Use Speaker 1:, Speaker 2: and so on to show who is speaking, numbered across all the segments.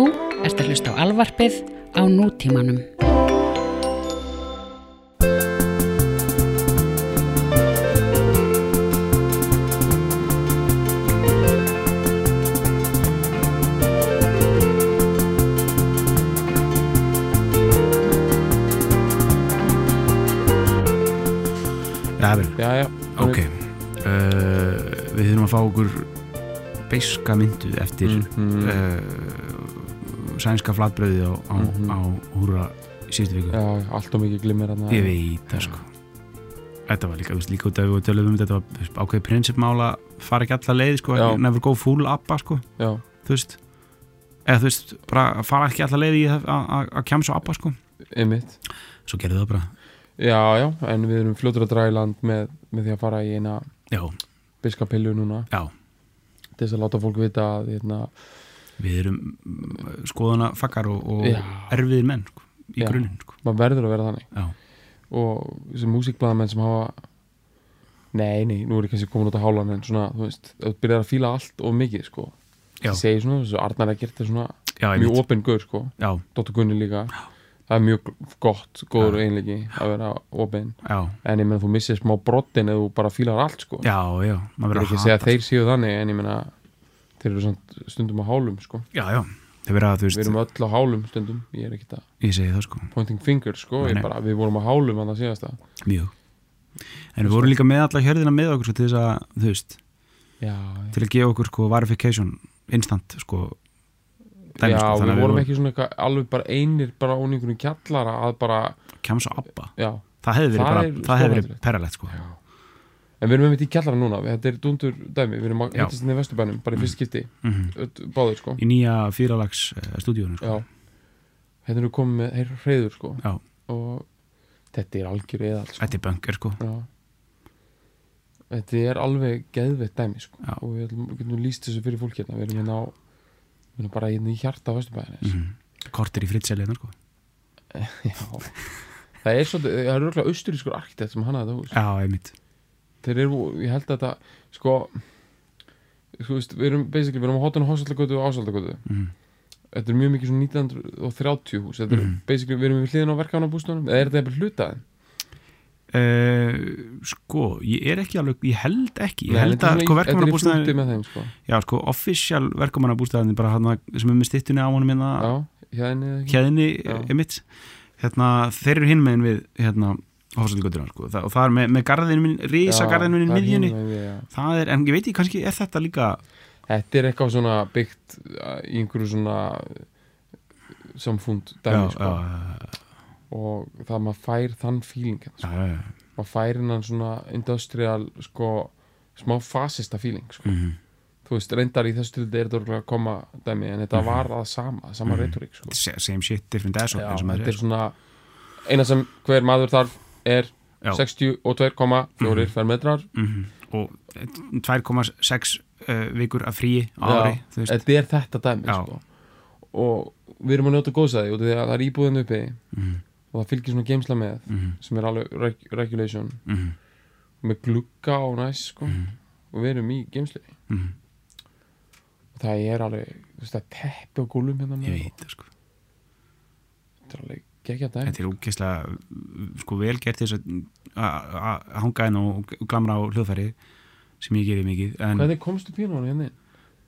Speaker 1: Þú ert að hlusta á alvarpið á nútímanum.
Speaker 2: Já,
Speaker 3: Já,
Speaker 2: ok. Uh, Við þurfum að fá okkur beiska myndu eftir
Speaker 3: mm,
Speaker 2: uh, sænska flatbröði á, á,
Speaker 3: Mhm.
Speaker 2: á húra síðustu viku.
Speaker 3: Já, allt og mikið glimmer hann
Speaker 2: Ég veit það sko. Þetta var líka, líka út af við tölum um þetta var ákveðið prinsipmála fara ekki alla leið sko, never go full abba sko,
Speaker 3: Já,
Speaker 2: þú veist eða þú veist, bara fara ekki alla leið í að- að að kjamsa abba sko.
Speaker 3: Einmitt.
Speaker 2: Svo gerðu það bara,
Speaker 3: Já, já, en við erum fljótur að draga í land með, með því að fara í eina biskapillu núna.
Speaker 2: Já.
Speaker 3: Til þess að láta fólk vita að hérna,
Speaker 2: við erum mm, skoðana fakkar og, og
Speaker 3: Já.
Speaker 2: erfiðir menn sko, í
Speaker 3: Já.
Speaker 2: grunninn sko.
Speaker 3: maður verður að vera þannig.
Speaker 2: Já,
Speaker 3: og þessi músikblæðamenn sem hafa Nei, nei, nú er ég kannski komin út á hálan en svona, þú veist, þú byrjar að fíla allt og mikið, sko.
Speaker 2: Já.
Speaker 3: Ég segi svona, þessu Arnar Eggert er svona
Speaker 2: já,
Speaker 3: mjög gaur, sko.
Speaker 2: Já,
Speaker 3: Dóttur Gunni líka. Það er mjög gott, góður einleiki að vera
Speaker 2: já,
Speaker 3: En ég meina, þú missir smá brottin ef þú bara fílar allt, sko.
Speaker 2: Já, já maður
Speaker 3: er
Speaker 2: verður
Speaker 3: ekki að segja að þeir séu þannig en ég meina þeir eru stundum á hálum sko.
Speaker 2: já, já, að þú
Speaker 3: við
Speaker 2: veist
Speaker 3: erum öll á hálum stundum ég er ekki
Speaker 2: það sko,
Speaker 3: pointing fingers sko.
Speaker 2: Nei,
Speaker 3: bara, við vorum á hálum að það síðast að
Speaker 2: mjög. En við vorum líka með alla hjörðina með okkur sko, til þess að, þú veist,
Speaker 3: já,
Speaker 2: til að gefa okkur sko verification instant sko dæmi,
Speaker 3: já
Speaker 2: sko,
Speaker 3: við vorum ekki svona eitthvað, alveg bara einir bara einhverjum kjallara að bara
Speaker 2: kemsa abba,
Speaker 3: já,
Speaker 2: það hefði verið
Speaker 3: Það er
Speaker 2: það hefði verið perralegt sko.
Speaker 3: Já. En við erum einmitt í kjallara núna. Þetta er dundur dæmi, við erum að hittast inn í vesturbænum bara í fyrst skipti,
Speaker 2: mm
Speaker 3: öll- báður sko.
Speaker 2: Í nýja fýralags uh, stúdíunum sko.
Speaker 3: já, hérna erum við komið með heyr hreyður sko.
Speaker 2: Já.
Speaker 3: og þetta er algjör eðal sko.
Speaker 2: þetta er bunker sko.
Speaker 3: Já. Þetta er alveg geðveitt dæmi sko.
Speaker 2: Já.
Speaker 3: og við getum lýst þessu fyrir fólk hérna. Við erum hérna á við erum bara hérna í hjarta Vesturbæðin
Speaker 2: mm kortir í fritseliðna sko.
Speaker 3: Já. Það er svolítið, það er austurískur arkitekt sem hann að þetta hús
Speaker 2: já, einmitt
Speaker 3: Þeir eru, ég held að þetta sko, sko veist, við erum basically, við erum á hotinu Hásaldagötu og Ásaldagötu.
Speaker 2: Mm
Speaker 3: Þetta er mjög mikið svona 1930 hús. Þetta er
Speaker 2: Mhm.
Speaker 3: basically, við erum við hliðin á verkefnabústunum eða er þetta eitthvað hlutaðin?
Speaker 2: Uh, sko, ég er ekki alveg ég held ekki, ég
Speaker 3: Nei,
Speaker 2: held
Speaker 3: er
Speaker 2: að
Speaker 3: svona
Speaker 2: sko
Speaker 3: er þeim sko.
Speaker 2: Já, sko, official verkamannabústæðin bara hann sem er með stittunni á honum hérna.
Speaker 3: Hérna
Speaker 2: emitt hérna, þeir eru hinn megin við hérna, hófsaldugötuna, sko, Þa, og það er með, með garðinu minn, rísa
Speaker 3: Já,
Speaker 2: garðinu minn í miðjunni,
Speaker 3: já.
Speaker 2: það er, en ég veit ekki, kannski er þetta líka
Speaker 3: Þetta er eitthvað svona byggt uh, í einhverju svona samfund dæmi sko. og það maður fær þann feeling hérna, sko. maður fær innan svona industrial sko, smá fasista feeling sko.
Speaker 2: mhm.
Speaker 3: þú veist, reyndar í þessu tildi er þetta örugglega að koma dæmi en þetta
Speaker 2: Mhm.
Speaker 3: var það sama, sama
Speaker 2: Mhm.
Speaker 3: retorík sko.
Speaker 2: Same shit, different ass
Speaker 3: þetta er
Speaker 2: segir,
Speaker 3: svona eina sem hver maður þarf er
Speaker 2: Já.
Speaker 3: 62,4
Speaker 2: Mhm.
Speaker 3: fermetrar
Speaker 2: Mhm. og 2,6 uh, vikur af
Speaker 3: Já.
Speaker 2: ári
Speaker 3: þetta er þetta dæmi sko. og við erum að njóta góðsæði út af því að það er íbúðin uppi
Speaker 2: mhm,
Speaker 3: og það fylgir svona geimsla með
Speaker 2: mhm,
Speaker 3: sem er alveg reg regulation
Speaker 2: mhm,
Speaker 3: með glugga og næs sko.
Speaker 2: mhm,
Speaker 3: og við erum í geimsli og það er alveg, er teppi á gólum hérna með
Speaker 2: ég veit það, sko
Speaker 3: þetta er alveg geggja dæmi
Speaker 2: þetta er úkesslega sko vel gert þess að að hanga inn og glamra á hljóðfæri sem ég gerir mikið en
Speaker 3: hvernig komstu pínónu hérna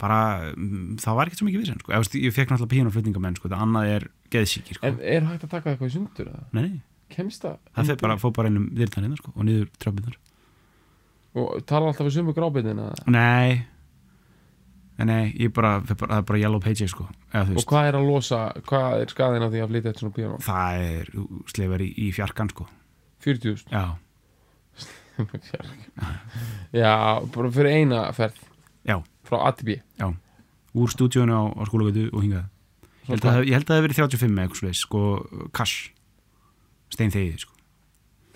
Speaker 2: bara, mm, það var ekkert svo mikið vissan sko. Ég fekk náttúrulega píanoflutningamenn sko. það annað er geðsíkir sko.
Speaker 3: en er hægt að taka eitthvað í sundur eða?
Speaker 2: nei,
Speaker 3: það? undir?
Speaker 2: bara, fór bara inn um dyrtanina sko, og niður tröfbundar
Speaker 3: og tala alltaf við sumu grábindina
Speaker 2: nei nei, ég bara, það er bara yellow pages sko. Eða, þú
Speaker 3: og hvað er að losa, hvað er skaðin af því að flytja eitt svona pínó?
Speaker 2: það er slefar í, í fjarkan sko.
Speaker 3: 40.000
Speaker 2: já,
Speaker 3: já, bara fyrir eina ferð.
Speaker 2: Já.
Speaker 3: frá A til B?
Speaker 2: Úr stúdíónu á, á skólagötu og hingað. Ég held, að, ég held að það hef verið 35 með eitthvað svoleiðis, sko, cash. Stein þegið sko.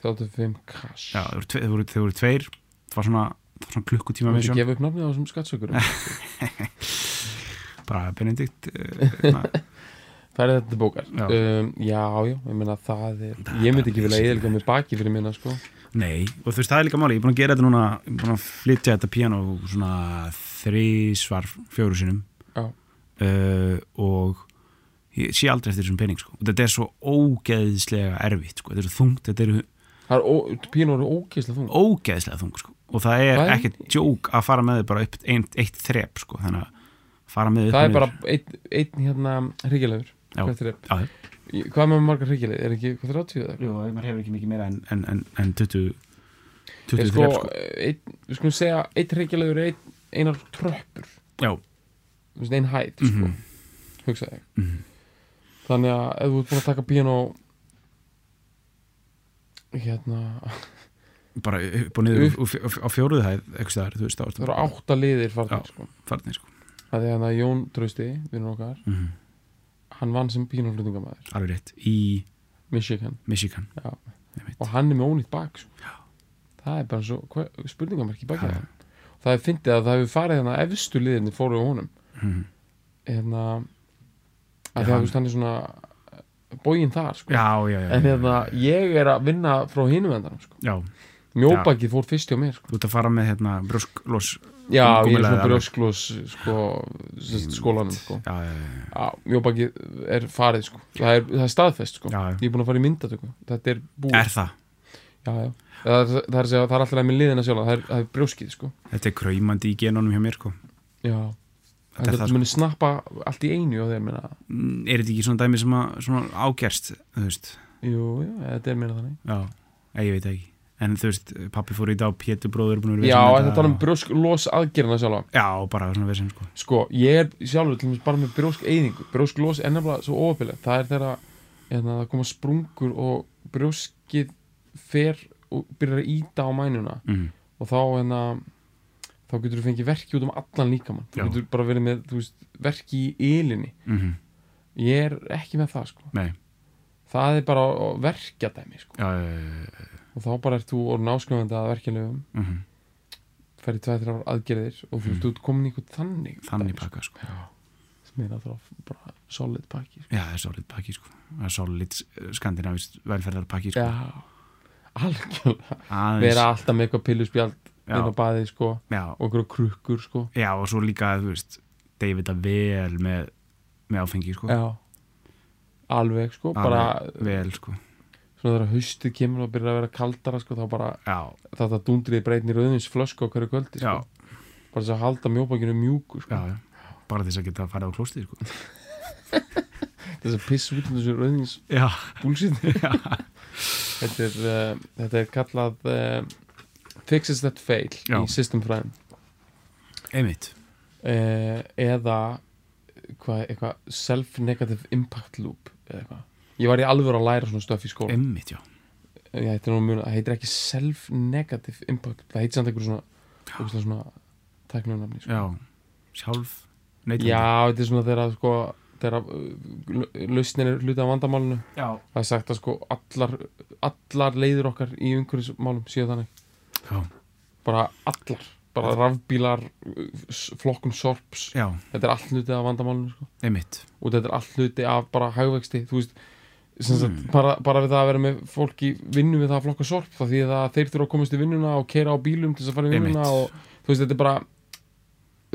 Speaker 3: 35 cash.
Speaker 2: Já, þeir voru, þeir, voru, tveir. Það var svona, svona klukkutíma
Speaker 3: Þú
Speaker 2: með
Speaker 3: ekki
Speaker 2: sjón
Speaker 3: gefa upp nafnið á þessum skattsökurum
Speaker 2: bara Benedikt uh,
Speaker 3: Færið þetta til bókar
Speaker 2: Já.
Speaker 3: um, já, já, ég meina það er
Speaker 2: Það er
Speaker 3: Ég myndi ekki vilja eðilga með baki fyrir minna sko.
Speaker 2: nei, og þú veist það er líka máli ég er búin að gera þetta núna, ég er búin að flytja þetta piano svona þrísvar fjóru sinum
Speaker 3: Já.
Speaker 2: uh, og ég sé aldrei eftir þessum pening sko. og þetta er svo ógeðslega erfitt sko. þetta er svo þungt, þetta er
Speaker 3: Það er, eru ógeðslega þung
Speaker 2: ógeðslega þungt sko. og það er
Speaker 3: Það er-
Speaker 2: ekkert djók að fara með þið bara upp ein, eitt þrep sko. þannig að fara með þið
Speaker 3: Það er bara einn ein, hérna er. Í- Hvað með margar hryggjuleg? Er ekki hvað 30 eða?
Speaker 2: Jú, maður hefur ekki mikið meira en, en, en, en 20
Speaker 3: Ég
Speaker 2: 20
Speaker 3: sko,
Speaker 2: sko.
Speaker 3: ein, við skulum segja einn hryggjulegur er ein, einar tröppur
Speaker 2: já,
Speaker 3: Þú veist, ein hæð, sko
Speaker 2: Mhm.
Speaker 3: Hugsaði ég
Speaker 2: Mhm.
Speaker 3: Þannig að ef þú ert búin að taka píanó Hérna.
Speaker 2: Bara upp og niður upp, á fjóruðu hæð eitthvað þú veist,
Speaker 3: Það eru átta liðir farnir,
Speaker 2: Já.
Speaker 3: sko.
Speaker 2: farnir sko.
Speaker 3: Það er hérna Jón Trausti, vinnur okkar.
Speaker 2: Mm
Speaker 3: Hann vann sem píanóflutningamæður
Speaker 2: alveg rétt, í
Speaker 3: Michigan.
Speaker 2: Michigan.
Speaker 3: Og hann er með ónýtt bak sko. það er bara svo hva, spurningamarki baki
Speaker 2: Já.
Speaker 3: það það er fyndið að það hefur farið þannig að efstu liðinni fóru á honum.
Speaker 2: Mm.
Speaker 3: hérna að
Speaker 2: Já,
Speaker 3: því að
Speaker 2: hann-
Speaker 3: þú veist hann er svona bógin þar sko.
Speaker 2: já, já, já,
Speaker 3: en hérna ég er að vinna frá hinum endanum sko. mjóbakið fór fyrst hjá mér sko.
Speaker 2: þú ert að fara með hérna brjósklós
Speaker 3: já, ég er svona brjósklós sko, skólanum sko. mjóbakið er farið sko. það, er, það er staðfest sko. ég er búin að fara í myndatöku þetta er búið
Speaker 2: er það
Speaker 3: já, já. Það, er, það, er, það er alltaf með liðina sjálf það er, er brjóskið sko.
Speaker 2: þetta er kraumandi í genunum hjá mér sko.
Speaker 3: já
Speaker 2: það sko.
Speaker 3: muni snappa allt í einu og minna
Speaker 2: Mm, er þetta ekki svona dæmi sem að svona ágerst, þú veist?
Speaker 3: Jú, jú, þetta er minna þannig.
Speaker 2: Já, ég veit ekki. En þú veist, pappi fór í dag og Pétur bróður að
Speaker 3: Já, þetta tala um brjósk los aðgerina sjálfa.
Speaker 2: Já, bara svona vesen sko.
Speaker 3: Sko, ég er sjálfur til dæmis bara með brjósk eyðingu. Brjósk los er nefnilega svo óöpileg Það er þegar hérna, það koma sprungur og brjóskið fer og byrjar að íta á mænuna.
Speaker 2: Mm.
Speaker 3: og þá hérna þá getur þú fengið verki út um allan líkamann. Þú getur bara verið með, veist, verki í ylinni
Speaker 2: Mm
Speaker 3: ég er ekki með það, sko.
Speaker 2: Nei,
Speaker 3: það er bara verkjadæmi, sko.
Speaker 2: Já, já, já,
Speaker 3: og þá bara ert þú orðin áskrifandi að verkjalöfum
Speaker 2: Mm
Speaker 3: ferði tveið þrjár aðgerðir og þú veist, þú ert komin í eitthvað þannig
Speaker 2: þannig
Speaker 3: dæmi,
Speaker 2: pakka sko.
Speaker 3: sko. Sem er náttúrulega bara solid pakki sko.
Speaker 2: já, það er solid pakki sko. það er solid skandinavist velferðar pakki sko.
Speaker 3: Já, algjörlega.
Speaker 2: Aðeins,
Speaker 3: vera alltaf með eitthvað pilluspjald. Inn á baðið sko
Speaker 2: já,
Speaker 3: og eitthvað krukkur sko.
Speaker 2: Já, og svo líka þú veist, David að vel með, með áfengi sko.
Speaker 3: Já, alveg sko
Speaker 2: Alveg
Speaker 3: bara
Speaker 2: vel sko.
Speaker 3: svona þegar haustið kemur og byrjar að vera kaldara sko þá bara
Speaker 2: já,
Speaker 3: þetta dundrið breytni rauðins flösku á hverju kvöldi
Speaker 2: já,
Speaker 3: sko bara þess að halda mjóbakinu mjúku sko.
Speaker 2: Já, já. bara þess að geta að fara á klóstið sko.
Speaker 3: þess að pissa út um þessu rauðins
Speaker 2: já,
Speaker 3: búlsitt þetta er uh, þetta er kallað uh, fixes that fail
Speaker 2: Já.
Speaker 3: í system fræðin
Speaker 2: einmitt.
Speaker 3: Uh, eða hvað, eitthvað self-negative impact loop eða eitthvað. Ég var í alvöru að læra svona stöf í skóla.
Speaker 2: Einmitt, já,
Speaker 3: ég heitir nú mjög, það heitir ekki self-negative impact það heitir samt einhver svona ógeðslega svona tæknunafni sko.
Speaker 2: já sjálf neytandi.
Speaker 3: já, þetta er svona þegar sko þegar uh, lausnin er hluti af vandamálinu.
Speaker 2: Já,
Speaker 3: það er sagt að sko allar allar leiður okkar í umhverfismálum séu þannig
Speaker 2: já,
Speaker 3: bara allar, bara rafbílar flokkun sorps.
Speaker 2: Já,
Speaker 3: þetta er allt hluti af vandamálinu sko. og þetta er allt hluti af bara hagvexti þú veist
Speaker 2: Mm.
Speaker 3: bara, bara við það að vera með fólk í vinnu við það að flokka sorp þá því að þeir þurfa að komast í vinnuna og keira á bílum til þess að fara í vinnuna og þú veist þetta er bara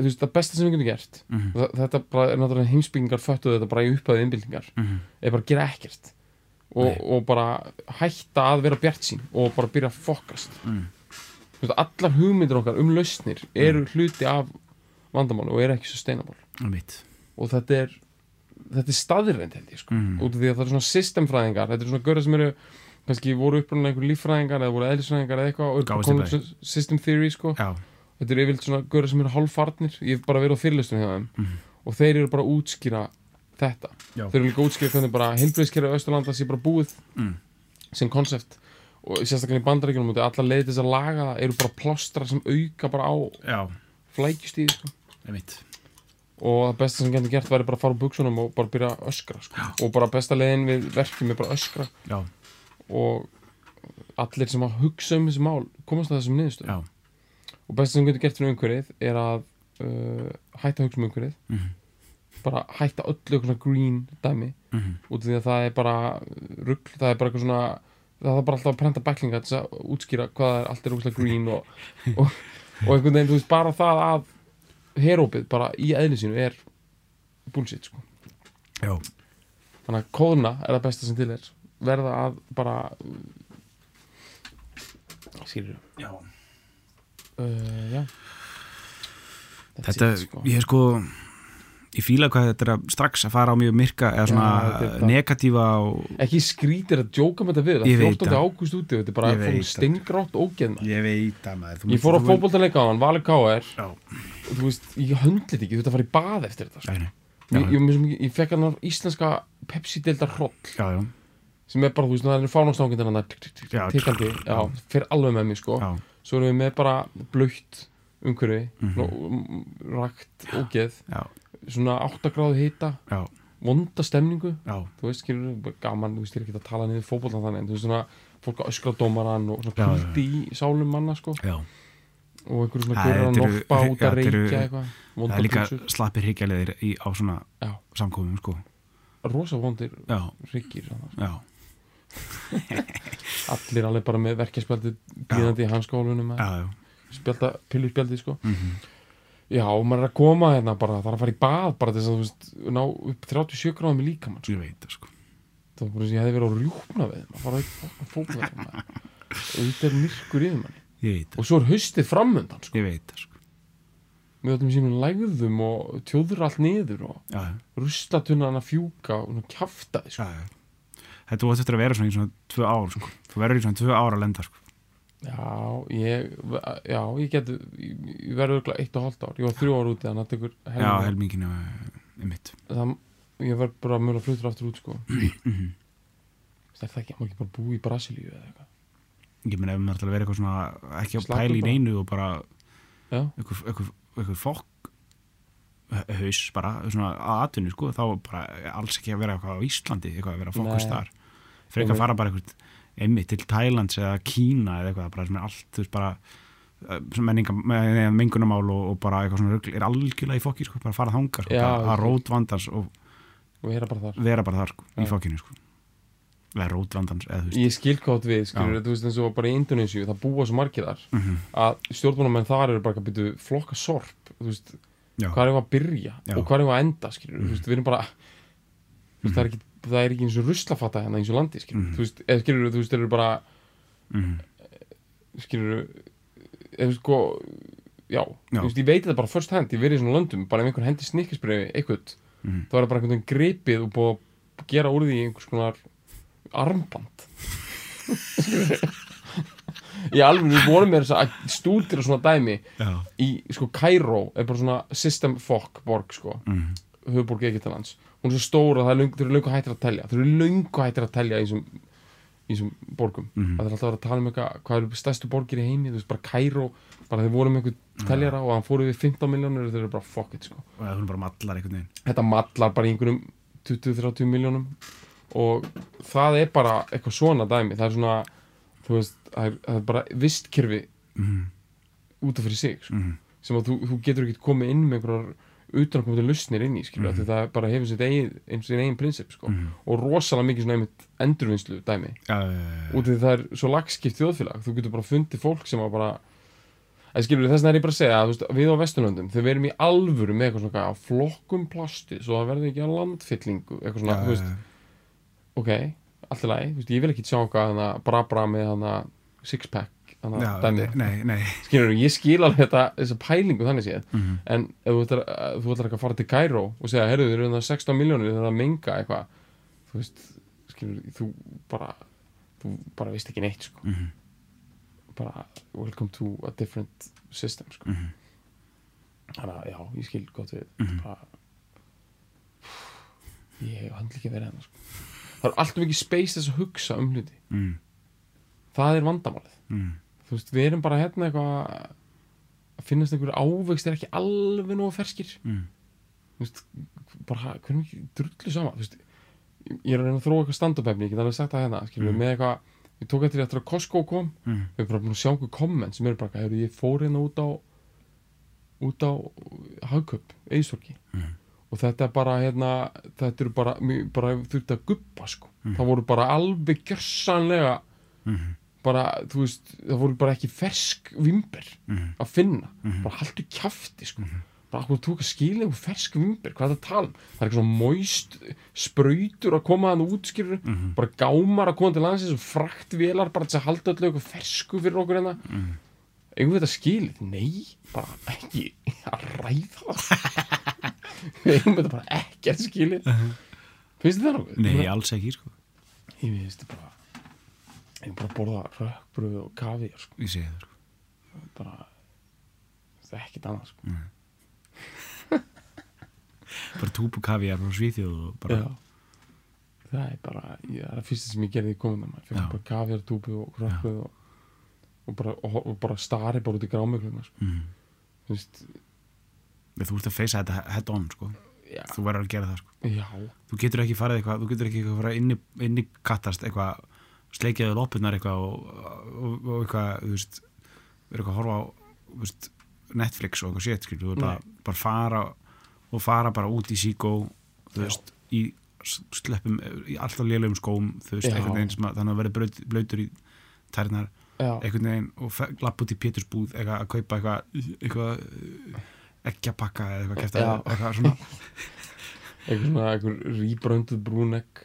Speaker 3: þú veist það besta sem við getum gert.
Speaker 2: Mm
Speaker 3: Þa- þetta bara er náttúrulega heimsbyggingar föttuð þetta bara í upphæðu innbyltingar
Speaker 2: -hmm.
Speaker 3: er bara gera ekkert. Og, og bara hætta að vera bjart sín og bara byrja að fokast
Speaker 2: mm.
Speaker 3: Veist, allar hugmyndir okkar um lausnir eru hluti af vandamáli og eru ekki sustainable. Og þetta er þetta er staðirreind held ég sko.
Speaker 2: Mm.
Speaker 3: út af því að það er svona systemfræðingar þetta er svona görður sem eru kannski voru upprunna einhver líffræðingar eða voru eðlisfræðingar eða eitthvað og system theory sko.
Speaker 2: Já,
Speaker 3: þetta eru yfirleitt svona görður sem eru hálffarnir. Ég hef bara verið á fyrirlustum hjá þeim.
Speaker 2: Mhm.
Speaker 3: og þeir eru bara að útskýra þetta.
Speaker 2: Já.
Speaker 3: þeir eru líka að útskýra hvernig bara heilbreyðskerfi Östurlanda sé bara búið
Speaker 2: mm.
Speaker 3: sem konsept og sérstaklega í bandaríkjunum út allar leiði þess að laga það eru bara plástra sem auka bara á
Speaker 2: já,
Speaker 3: flækjustíði sko. og það besta sem getur gert væri bara að fara á buksunum og bara byrja að öskra sko. og bara besta leiðin við verkjum er bara að öskra.
Speaker 2: Já,
Speaker 3: og allir sem að hugsa um þessi mál komast að þessum niðurstöð
Speaker 2: já,
Speaker 3: og besta sem getur gert fyrir umhverfið er að uh, hætta hugsa um umhverfið.
Speaker 2: Mm.
Speaker 3: bara hætta öllu green dæmi.
Speaker 2: Mm.
Speaker 3: út af því að það er bara rugl, það er bara eitthvað svona það er bara alltaf að prenta bæklinga til þess að útskýra hvað er allt er úrslega green og, og, og einhvern veginn, þú veist, bara það að herópið bara í eðli sínu er bullshit, sko.
Speaker 2: Já,
Speaker 3: þannig að kóðna er það besta sem til er. Verða að bara skilur
Speaker 2: Já.
Speaker 3: uh, já.
Speaker 2: Þetta,
Speaker 3: it, sko.
Speaker 2: ég er sko ég fíla hvað þetta er að strax að fara á mjög myrka eða svona
Speaker 3: er það.
Speaker 2: negatíva og
Speaker 3: ekki skrítir að djóka með þetta við það
Speaker 2: veit
Speaker 3: 14.
Speaker 2: það.
Speaker 3: ágúst úti þetta er bara
Speaker 2: veit það.
Speaker 3: stengrátt ógeðna
Speaker 2: ég veit að maður
Speaker 3: ég fór á fótboltaleika á hann, Vali K.R. Og þú veist, ég höndlit ekki, þú ert að fara í bað eftir þetta sko.
Speaker 2: Já,
Speaker 3: ég, ég, ég, ég fekk hann íslenska Pepsi-deildar hroll sem er bara, þú veist, það er tikkandi, já,
Speaker 2: já.
Speaker 3: fyrir alveg með mér sko svo erum við með bara blöytt umhverfi,
Speaker 2: Mhm.
Speaker 3: rakt ógeð,
Speaker 2: já,
Speaker 3: svona 8 gráðu hita,
Speaker 2: já,
Speaker 3: vonda stemningu.
Speaker 2: Já,
Speaker 3: þú veist, skilur, gaman, þú veist, ég er ekki að tala niður fótbollan þannig, en þú veist, svona fólk að öskra dómaran og svona kuldi í sálum manna, sko,
Speaker 2: já.
Speaker 3: og einhverjum svona
Speaker 2: Æ,
Speaker 3: gurur að noppa út að reykja eitthvað,
Speaker 2: það
Speaker 3: vonda
Speaker 2: er líka
Speaker 3: pulsur
Speaker 2: slappir hryggjarleðir á svona
Speaker 3: Já.
Speaker 2: samkomum sko.
Speaker 3: rosa vondir
Speaker 2: já,
Speaker 3: ryggir svona.
Speaker 2: já,
Speaker 3: allir alveg bara með verkjaspjaldi býðandi í hanskólunum
Speaker 2: já, já.
Speaker 3: spjalda, pilluspjaldi, sko.
Speaker 2: Mm
Speaker 3: já, maður er að koma hérna bara, það er að fara í bað bara þess að, þú veist, ná upp 37 gráðum í líkamann, sko.
Speaker 2: ég veit það sko
Speaker 3: það var bara sem ég hefði verið á rjúpna við maður fara að fókla og þetta er myrkur yfir manni
Speaker 2: ég veit það,
Speaker 3: og svo er haustið framöndan, sko
Speaker 2: ég veit það sko
Speaker 3: með öllum sínum lægðum og tjóður allt niður og ruslatunnan að fjúka og kjafta því sko.
Speaker 2: já, já. þetta vart eftir að vera svona í svona tvö ár sko.
Speaker 3: Já, ég já, ég geti, ég, verður örugglega eitt og hálft ár, ég var þrjú ár úti þannig að það tekur
Speaker 2: já, helmingin er mitt
Speaker 3: það, ég verð bara mjög fluttur aftur út sko.
Speaker 2: Mhm.
Speaker 3: það er það ekki, maður ekki bara búið í Brasilíu eða eitthvað?
Speaker 2: Ég menn ef maður ætlar að vera eitthvað svona ekki að
Speaker 3: Slaka
Speaker 2: pæla í neinu og bara eitthvað, eitthvað, eitthvað fokk haus bara, svona að atvinnu sko, þá bara alls ekki að vera eitthvað á Íslandi, eitthvað að vera fokkust
Speaker 3: Nei.
Speaker 2: þar. Fyrir ekki að fara bara eitthvað einmitt til Thailands eða Kína eða eitthvað bara sem er allt, þú veist, bara eh, með mengunamál og, og bara eitthvað svona er algjörlega í fokki sko, bara fara þangað, sko, að
Speaker 3: ok.
Speaker 2: rót vandans og
Speaker 3: og er bara þar
Speaker 2: vera bara þar, sko, í fokkinu sko eða rót vandans, eða
Speaker 3: ég skil hvað þú átt við, skilur, þú veist eins og bara í Indonésiu, það búa svo margir þar
Speaker 2: Mhm.
Speaker 3: að stjórnbúnamenn þar eru bara að byrja flokka sorp, þú veist,
Speaker 2: Já.
Speaker 3: hvað er að byrja
Speaker 2: Já.
Speaker 3: og hvað er að enda, skilur, þú veist, við erum bara þú veist, það er ekki það er ekki eins og ruslafata hérna eins og landi, skilur
Speaker 2: Mhm.
Speaker 3: þú veist, eða skilur, þú veist, þeir eru bara
Speaker 2: Mhm.
Speaker 3: skilur eða sko já,
Speaker 2: Já.
Speaker 3: þú veist, ég veit þetta bara first hand, ég verið í svona löndum, bara ef einhvern hendi snikkisbrefi eitthvað,
Speaker 2: Mhm.
Speaker 3: þá er það bara einhvern gripið og búið að gera úr því einhvers konar armband í alveg við vorum með þess að stúdir og svona dæmi
Speaker 2: Já.
Speaker 3: í sko Cairo er bara svona system fuck borg sko
Speaker 2: Mhm.
Speaker 3: höfuborg Egyptalands hún er svo stór að það er eru löngu hættir að telja. Þau eru löngu hættir að telja í þessum borgum.
Speaker 2: Mhm.
Speaker 3: það er alltaf að tala um eitthvað hvað eru stærstu borgir í heimi þú veist bara Cairo bara þeir voru með einhvern teljara og hann fóru við 15 miljónur og þau eru bara fuck it sko.
Speaker 2: Og það er bara mallar einhvern veginn.
Speaker 3: Þetta mallar bara í einhverjum 20-30 miljónum og það er bara eitthvað svona dæmi. Það er svona þú veist, það er, það er bara vistkerfi
Speaker 2: Mhm.
Speaker 3: út af fyrir sig sko,
Speaker 2: Mhm.
Speaker 3: sem að þú, þú getur ekki komið inn með einhverjar utanakomandi lausnir inn í skilur, mm
Speaker 2: Mhm.
Speaker 3: það bara hefur sitt eigin, eigin prinsip sko.
Speaker 2: Mhm.
Speaker 3: og rosalega mikið svona einmitt endurvinnslu dæmi
Speaker 2: já, já, já.
Speaker 3: út af því það er svo lagskipt þjóðfélag þú getur bara fundið fólk sem bara skilur þess vegna er ég bara að segja að, veist, við á Vesturlöndum þau verum í alvöru með eitthvað svona flokkum plasti svo það verði ekki að landfyllingu eitthvað svona, veist, ok allt þú veist, ég vil ekki sjá eitthvað hana, bra bra með sixpack
Speaker 2: nei
Speaker 3: skilur ég skil alveg þetta, þessa pælingu þannig séð
Speaker 2: Mhm.
Speaker 3: en ef þú ætlar, ekki að fara til Cairo og segja, herru, þið eru það 16 miljónir það er að menga eitthvað þú veist, skilur, þú bara þú bara veist ekki neitt sko.
Speaker 2: Mhm.
Speaker 3: bara, welcome to a different system sko.
Speaker 2: Mhm.
Speaker 3: þannig að, já, ég skil gott við
Speaker 2: Mhm.
Speaker 3: bara ég hef handla ekki verið hennar sko. það er alltaf ekki space þess að hugsa um hluti
Speaker 2: Mhm.
Speaker 3: það er vandamálið
Speaker 2: Mhm.
Speaker 3: Þú veist, við erum bara hérna eitthvað að finnast einhverju ávegst er ekki alveg nógu ferskir
Speaker 2: Mhm.
Speaker 3: þú veist, bara hvernig ekki drullu sama, þú veist ég er að reyna að þróa eitthvað stand-up efni, ég get alveg sagt það hérna skilur,
Speaker 2: Mm.
Speaker 3: með eitthvað, ég tók eftir eftir að Costco kom,
Speaker 2: Mhm.
Speaker 3: við erum bara búin að sjá einhver komment sem eru bara, hefur ég fór hérna út á út á hagköp, eðsorgi
Speaker 2: Mhm.
Speaker 3: og þetta er bara hérna, þetta eru bara, bara þurfti að guppa sko,
Speaker 2: Mhm.
Speaker 3: það voru bara alveg gjörsanlega
Speaker 2: Mhm.
Speaker 3: Bara, þú veist, það voru bara ekki fersk vimber
Speaker 2: Mhm.
Speaker 3: að finna
Speaker 2: Mhm.
Speaker 3: bara haltu kjafti sko bara akkur tók að skilja um fersk vimbir, hvað er það að tala um það er eitthvað svona moist sprautur að koma hann út skilur
Speaker 2: Mhm.
Speaker 3: bara gámar að koma til landsins og frakt vélar bara til að halda öllu eitthvað fersku fyrir okkur hérna
Speaker 2: Mhm.
Speaker 3: eigum við þetta skilið? Nei, bara ekki að ræða það við eigum þetta bara ekki að skilið finnst þið það?
Speaker 2: Mhm. Nei, alls ekki, sko
Speaker 3: ég veist bara ég er bara að borða rökkbröð og kavi sko.
Speaker 2: Ég segi það, sko
Speaker 3: bara það er ekkert annað sko.
Speaker 2: Bara túpu kaviar frá Svíþjóð og bara
Speaker 3: Já. það er bara ég, það er það fyrsta sem ég gerði í maður
Speaker 2: Já.
Speaker 3: fekk bara kaviar, túbu og rökkbröð og, og, bara, og, og bara stari bara út í grámögluna sko.
Speaker 2: mm.
Speaker 3: þú veist,
Speaker 2: Þú ert að feysa þetta head on, sko
Speaker 3: já,
Speaker 2: Þú verður að gera það, sko
Speaker 3: já
Speaker 2: Þú getur ekki farið eitthvað, þú getur ekki eitthvað farið inn í, inn í kattast eitthvað sleikjaðu loppunar eitthvað og, og, og eitthvað, þú veist verður eitthvað að horfa á veist, Netflix og eitthvað sétt, skilur, þú verður bara, bara fara og fara bara út í síkó þú veist, í sleppum í alltaf lélegum skóm, þú veist,
Speaker 3: Já.
Speaker 2: einhvern veginn sem að þannig að verður blautur í tærnar
Speaker 3: já,
Speaker 2: einhvern veginn og lapp út í Pétursbúð eitthvað að kaupa eitthvað eitthvað ekki að pakka eða eitthvað kæft
Speaker 3: Já.
Speaker 2: eitthvað svona,
Speaker 3: eitthvað svona eitthvað rýbrönduð brún egg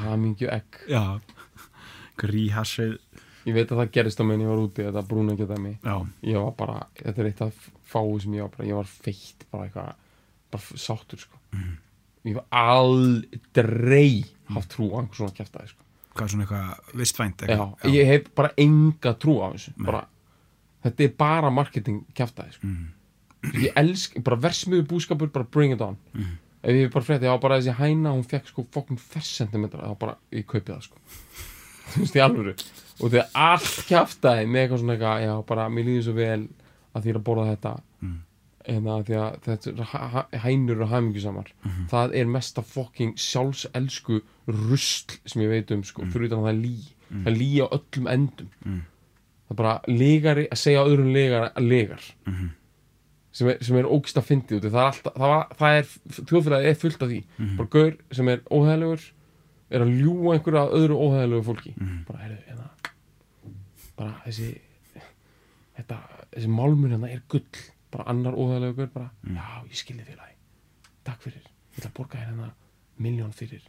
Speaker 3: hamingju egg
Speaker 2: já gríhassið,
Speaker 3: ég veit að það gerist á meðan ég var úti þetta brún egg þetta mig
Speaker 2: já.
Speaker 3: Ég var bara, þetta er eitt af fáu sem ég var bara, ég var feitt bara eitthvað, bara sáttur sko. Ég var aldrei haft trú á einhver svona kjæftaði sko.
Speaker 2: Hvað er svona eitthvað vistvænt
Speaker 3: já,
Speaker 2: eitthvað,
Speaker 3: ég hef bara enga trú á þessu bara, þetta er bara marketing kjæftaði sko.
Speaker 2: Mm.
Speaker 3: ég elsk, bara versmiðu búskapur bara bring it on.
Speaker 2: Mm.
Speaker 3: ef ég bara frétti, já bara þessi hæna hún fekk sko fokkun fers sentimetra þá bara, ég kaupi það sko þú veist, í alvöru. Og þegar allt kjæftaði með eitthvað svona eitthvað, já bara, mér líður svo vel að því að borða þetta.
Speaker 2: Mm.
Speaker 3: en að því að þetta hænur og hamingjusamar.
Speaker 2: Mhm.
Speaker 3: það er mesta fokking sjálfselsku rusl sem ég veit um sko, fyrir utan að það er lí. Það er lí á öllum endum.
Speaker 2: Mm.
Speaker 3: það er bara legari að segja öðrum legari að legar.
Speaker 2: Mhm.
Speaker 3: sem er, sem er ógist að fyndi út það er, alltaf, það, var, það er þjóðfélagið er fullt af því.
Speaker 2: Mhm.
Speaker 3: bara gaur sem er óhæðilegur er að ljúga einhverju að öðru óhæðilegu fólki.
Speaker 2: Mhm.
Speaker 3: bara heyrðu hérna bara þessi þetta, þessi málmun hérna er gull. Bara annar óhæðilegu gaur bara
Speaker 2: Mhm.
Speaker 3: já, ég skilði félagi. Takk fyrir, ég ætla að borga hérna miljón fyrir.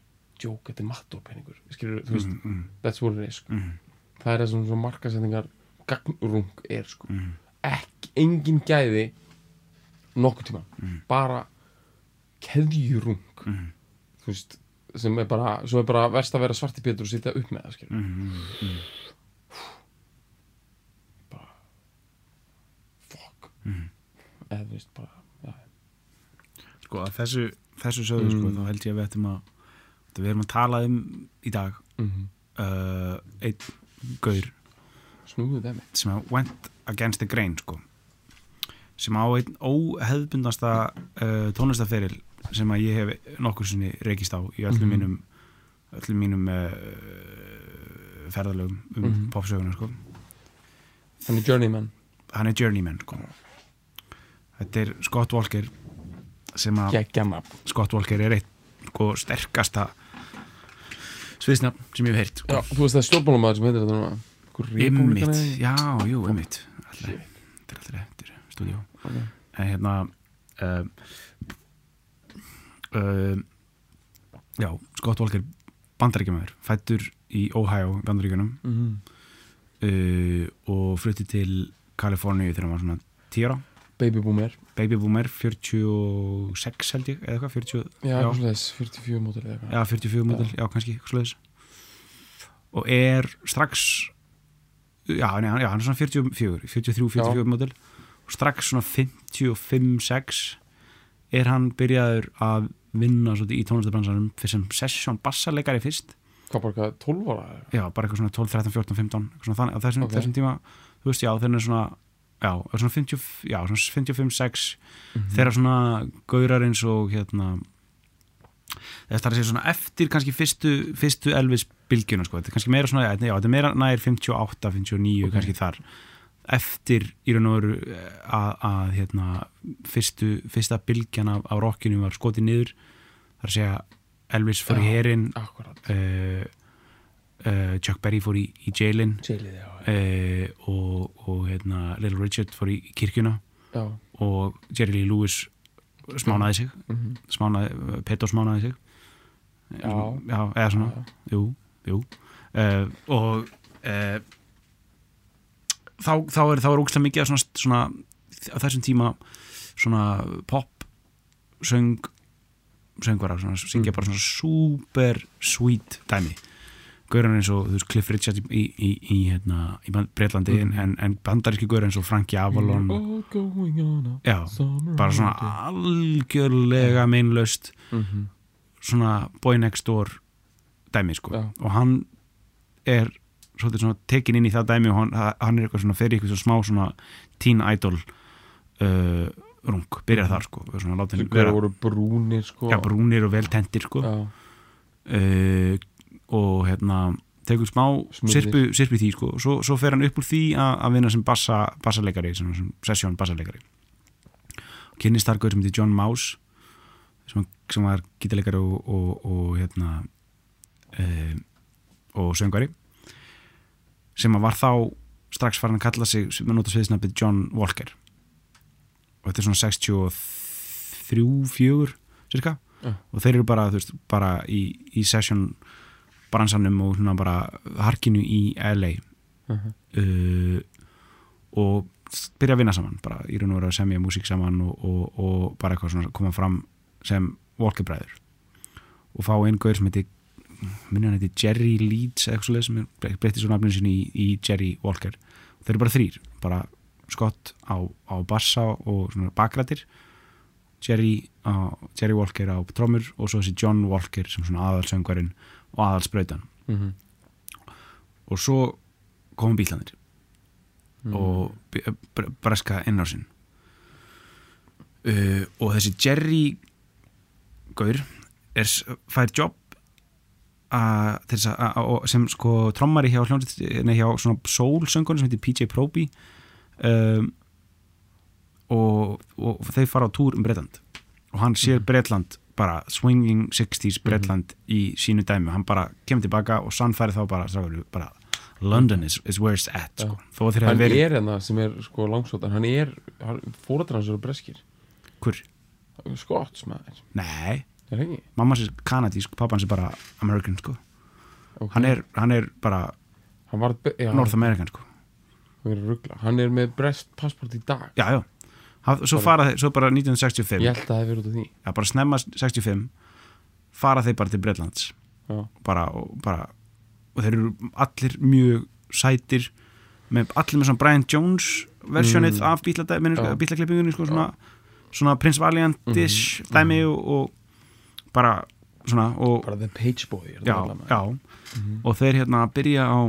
Speaker 3: Joke, þetta er mattópenningur skilur, þú veist,
Speaker 2: Mm, mm,
Speaker 3: that's what it is sko.
Speaker 2: mm,
Speaker 3: það er það sem svona markasendingar gagnrung er sko.
Speaker 2: Mm,
Speaker 3: ekki, engin gæði nokkuð tíma
Speaker 2: Mm.
Speaker 3: bara keðjurung.
Speaker 2: Mm,
Speaker 3: þú veist, sem er bara svo er bara verst að vera svarti pétur og sitja upp með það
Speaker 2: mm, mm,
Speaker 3: fuck.
Speaker 2: Mm.
Speaker 3: eða þú veist bara já,
Speaker 2: sko að þessu, þessu sögðu sko,
Speaker 3: Mm.
Speaker 2: þá held ég að við ættum að við erum að tala um í dag.
Speaker 3: -hmm.
Speaker 2: uh, einn gaur sem að went against the grain sko. Sem á einn óheðbundasta uh, tónlistaferil sem að ég hef nokkur sinni reykist á í öllum
Speaker 3: Mhm.
Speaker 2: mínum öllum mínum uh, ferðalögum um
Speaker 3: Mhm.
Speaker 2: popsöguna sko
Speaker 3: hann er journeyman
Speaker 2: hann er journeyman sko þetta er Scott Walker sem að
Speaker 3: nafn
Speaker 2: Scott Walker er eitt sko, sterkasta sviðsnafn sem ég hef heyrt
Speaker 3: já,
Speaker 2: sko.
Speaker 3: þú veist það er stjórnmálamaður sem heitir þetta núna
Speaker 2: Ymmit, já, jú, ymmit Þetta er alltaf eftir stúdíó
Speaker 3: Ok.
Speaker 2: En hérna uh, uh, Já, Scott Walker bandaríkjamaður, fættur í Ohio, bandaríkjunum
Speaker 3: Mhm.
Speaker 2: uh, og flutti til Kaliforníu þegar hann var svona 10 ára
Speaker 3: baby boomer
Speaker 2: Baby Boomer 46 held ég, eða 40,
Speaker 3: já,
Speaker 2: Já.
Speaker 3: já. Leis, 44 mótil eða eitthvað
Speaker 2: já 44 mótil, já kannski eitthvað svoleiðis. og er strax já, nei, já, hann er svona 44 43-44 mótil og strax svona 55-6 er hann byrjaður að vinna í tónlistabransanum fyrir sem session bassarleikari fyrst
Speaker 3: hvað bara hvað, 12 ára eitthvað?
Speaker 2: já, bara eitthvað svona 12, 13, 14, 15 eitthvað svona þannig, á þessum,
Speaker 3: Ok.
Speaker 2: þessum tíma þú veist, já, þeir eru svona já, er svona 50, já, svona 55-6
Speaker 3: Mhm.
Speaker 2: þeirra svona gaurar eins og hérna þetta er að segja svona eftir kannski fyrstu, fyrstu Elvis bylgjuna sko, þetta er kannski meira svona, já, þetta er meira nær 58, 59
Speaker 3: Ok.
Speaker 2: kannski þar eftir í raun og veru eh, að, að hérna fyrstu, fyrsta bylgjan af, af rockinu var skotið niður. Þar að segja Elvis fór í
Speaker 3: Já.
Speaker 2: herin uh, uh, Chuck Berry fór í, í jailin
Speaker 3: jailið já
Speaker 2: uh, og, og hérna, Little Richard fór í kirkjuna.
Speaker 3: Já,
Speaker 2: og Jerry Lee Lewis smánaði sig.
Speaker 3: Mhm,
Speaker 2: smánaði, Petto smánaði sig.
Speaker 3: Já,
Speaker 2: já, eða svona,
Speaker 3: já,
Speaker 2: jú, jú. Og uh, þá, þá er er ógæslega mikið af svona, svona á þessum tíma svona pop söng söngvara, svona, syngja
Speaker 3: Mm.
Speaker 2: bara svona super sweet dæmi Gauran eins og þú veist, Cliff Richard í, í, í, hérna, í Breitlandi
Speaker 3: Mm.
Speaker 2: en, en bandaríski gauran eins og Frankie Avalon já, bara svona algjörlega meinlaust
Speaker 3: Mhm,
Speaker 2: svona boy next door dæmi sko
Speaker 3: Já.
Speaker 2: og hann er svolítið svona tekin inn í það dæmi og hann, hann er eitthvað svona fyrir eitthvað smá svona teen idol uh, rung, byrjar þar sko
Speaker 3: Þeir voru brúnir sko.
Speaker 2: Ja, brúnir og vel tendir sko.
Speaker 3: Já,
Speaker 2: uh, og hérna tekur smá sirpu, sirpu því sko. Og svo, svo fer hann upp úr því að, vinna sem bassa, bassaleikari, sem, sem sessjón bassaleikari kynnist þar gaur sem heitir John Mouse sem, sem var gítarleikari og, og, og hérna uh, og söngari sem að var þá strax farin að kalla sig sem að nota sviðisnafnið John Walker og þetta er svona 63, 4 cirka
Speaker 3: Já.
Speaker 2: og þeir eru bara, veist, bara í, í session bransanum og svona bara harkinu í LA
Speaker 3: Mhm.
Speaker 2: uh, og byrja að vinna saman bara í raun og veru að semja músík saman og, og, og bara eitthvað svona koma fram sem Walker bræður og fá einn gaur sem heiti minni hann heiti Jerry Leeds eða eitthvað svoleið sem breytti svo nafninu sinni í, í Jerry Walker. Og þeir eru bara þrýr bara Scott á, á bassa og svona bakrættir Jerry, á, Jerry Walker á trommur og svo þessi John Walker sem svona aðalsöngvarinn og aðalsbrautan
Speaker 3: mhm,
Speaker 2: og svo komum bílandir
Speaker 3: mhm.
Speaker 2: og b- br- breska innársinn uh, og þessi Jerry Gaur er, fær jobb að, að, að- sem sko trommari hjá hjá svona soul-söngun sem heitir PJ Proby um, og, og þeir fara á túr um Bretland. Og hann sér Bretland bara swinging 60s Bretland í sínu dæmi, hann bara kemur tilbaka og sannfæri þá bara, strákur, bara London is, is where it's at. Sko. þeir
Speaker 3: Hann
Speaker 2: verið
Speaker 3: er hérna sem er sko langsóttan Hann er, fórættar hans eru breskir.
Speaker 2: Hver?
Speaker 3: Skots maður,
Speaker 2: Nei? Mamma sér kanadísk, pappan sér bara American sko.
Speaker 3: Okay.
Speaker 2: hann, er, hann er bara
Speaker 3: Hann var, já,
Speaker 2: North American sko.
Speaker 3: hann er, hann er með brest passport í dag.
Speaker 2: Já, já. Haf, svo, fara, þeir- svo bara 1965
Speaker 3: Ég held að það hefur verið út af því.
Speaker 2: Já, bara snemma 65 fara þeir bara til Bretlands.
Speaker 3: Já,
Speaker 2: bara, og, bara, og þeir eru allir mjög sætir með, allir með svona Brian Jones versjónið
Speaker 3: Mm.
Speaker 2: af bílaklippingunni sko, svona, svona Prince Valiant-ish
Speaker 3: Mhm.
Speaker 2: dæmi og, og bara svona og,
Speaker 3: bara The Page Boy
Speaker 2: já, já,
Speaker 3: Mhm.
Speaker 2: og þeir hérna byrja á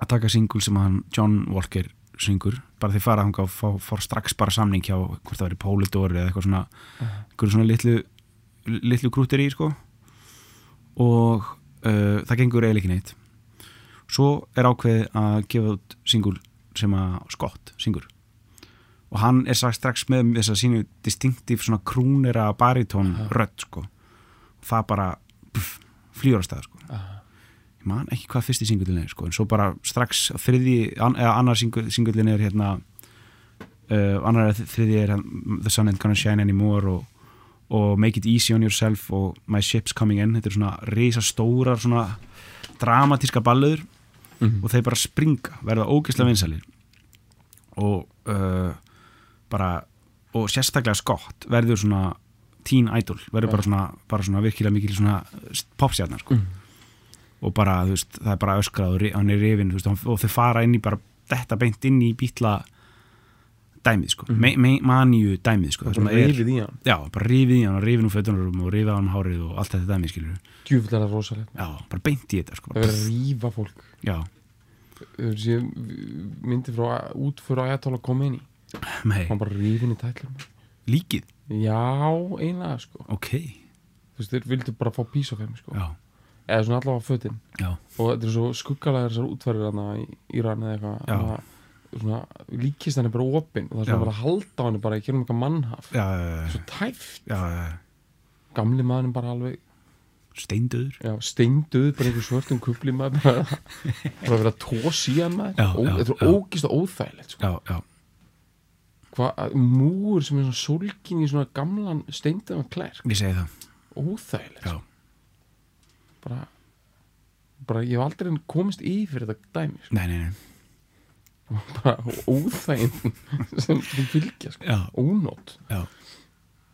Speaker 2: að taka singul sem hann John Walker syngur. Bara þeir fara þangað og fá, fá strax bara samning hjá hvort það veri Polydor eða eitthvað svona eitthvað svona litlu litlu krútir í sko. Og uh, það gengur eiginlega ekki neitt. Svo er ákveðið að gefa út singul sem að Scott syngur og hann er strax, strax með þess að sínu distinktív svona krúnera baritón rödd sko. Og það bara pff, flýur á stað sko.
Speaker 3: Aha.
Speaker 2: ég man ekki hvað fyrsti singullin er sko en svo bara strax þriði an, eða annar singullin er hérna uh, annar eða þriði er The Sun Ain't Gonna Shine Anymore og, og Make It Easy On Yourself og My Ship's Coming In. Þetta er svona reysa stórar svona dramatíska ballöður
Speaker 3: Mhm.
Speaker 2: og þeir bara springa, verða ógeðslega vinsalir og uh, bara og sérstaklega skott verður svona teen idol, verður bara svona, bara svona virkilega mikil svona popstjarnar sko. og bara, þú veist, það er bara öskrað hann er veist, og þau fara inn í bara þetta beint inn í bítla dæmið, sko, mm maníu dæmið, sko, það er.
Speaker 3: reyfið í hann.
Speaker 2: Já, bara rifið í hann og rifið nú fötunarum og rifið á hann hárið og allt þetta dæmið, skilur
Speaker 3: djúvill er það rosalegt.
Speaker 2: Já, bara beint í þetta, sko.
Speaker 3: Það verður að rífa fólk.
Speaker 2: Já,
Speaker 3: myndi frá út fyrir Ayatollah Khomeini
Speaker 2: mei,
Speaker 3: hann bara rífin í tætlur
Speaker 2: líkið?
Speaker 3: Já, einlega sko.
Speaker 2: Ok,
Speaker 3: þú veist, þeir vildu bara fá pís af þeim sko.
Speaker 2: Já,
Speaker 3: eða svona allavega fötin.
Speaker 2: Já.
Speaker 3: Og þetta er svo skuggalega þessar útferðir hann í Íran eða eitthvað að- líkist hann er bara opinn og það er svona bara að halda hann bara í kjörnum eitthvað mannhaf.
Speaker 2: Já, já,
Speaker 3: svo tæft,
Speaker 2: já, já,
Speaker 3: gamli maðurinn bara alveg.
Speaker 2: Steindöður
Speaker 3: já, steinduð bara einhver svörtum kubli maður bara, bara að vera tós í hann maður. Þetta er ógist og óþægilegt sko.
Speaker 2: já, já
Speaker 3: hvað, múur sem er svona sólkin í svona gamlan steindaðan klær
Speaker 2: ég segi það.
Speaker 3: Óþægilegt
Speaker 2: já,
Speaker 3: bara, bara ég hef aldrei komist yfir þetta dæmi sko.
Speaker 2: nei, nei, nei.
Speaker 3: Bara óþægin sem, fylgja sko.
Speaker 2: já,
Speaker 3: ónót
Speaker 2: já.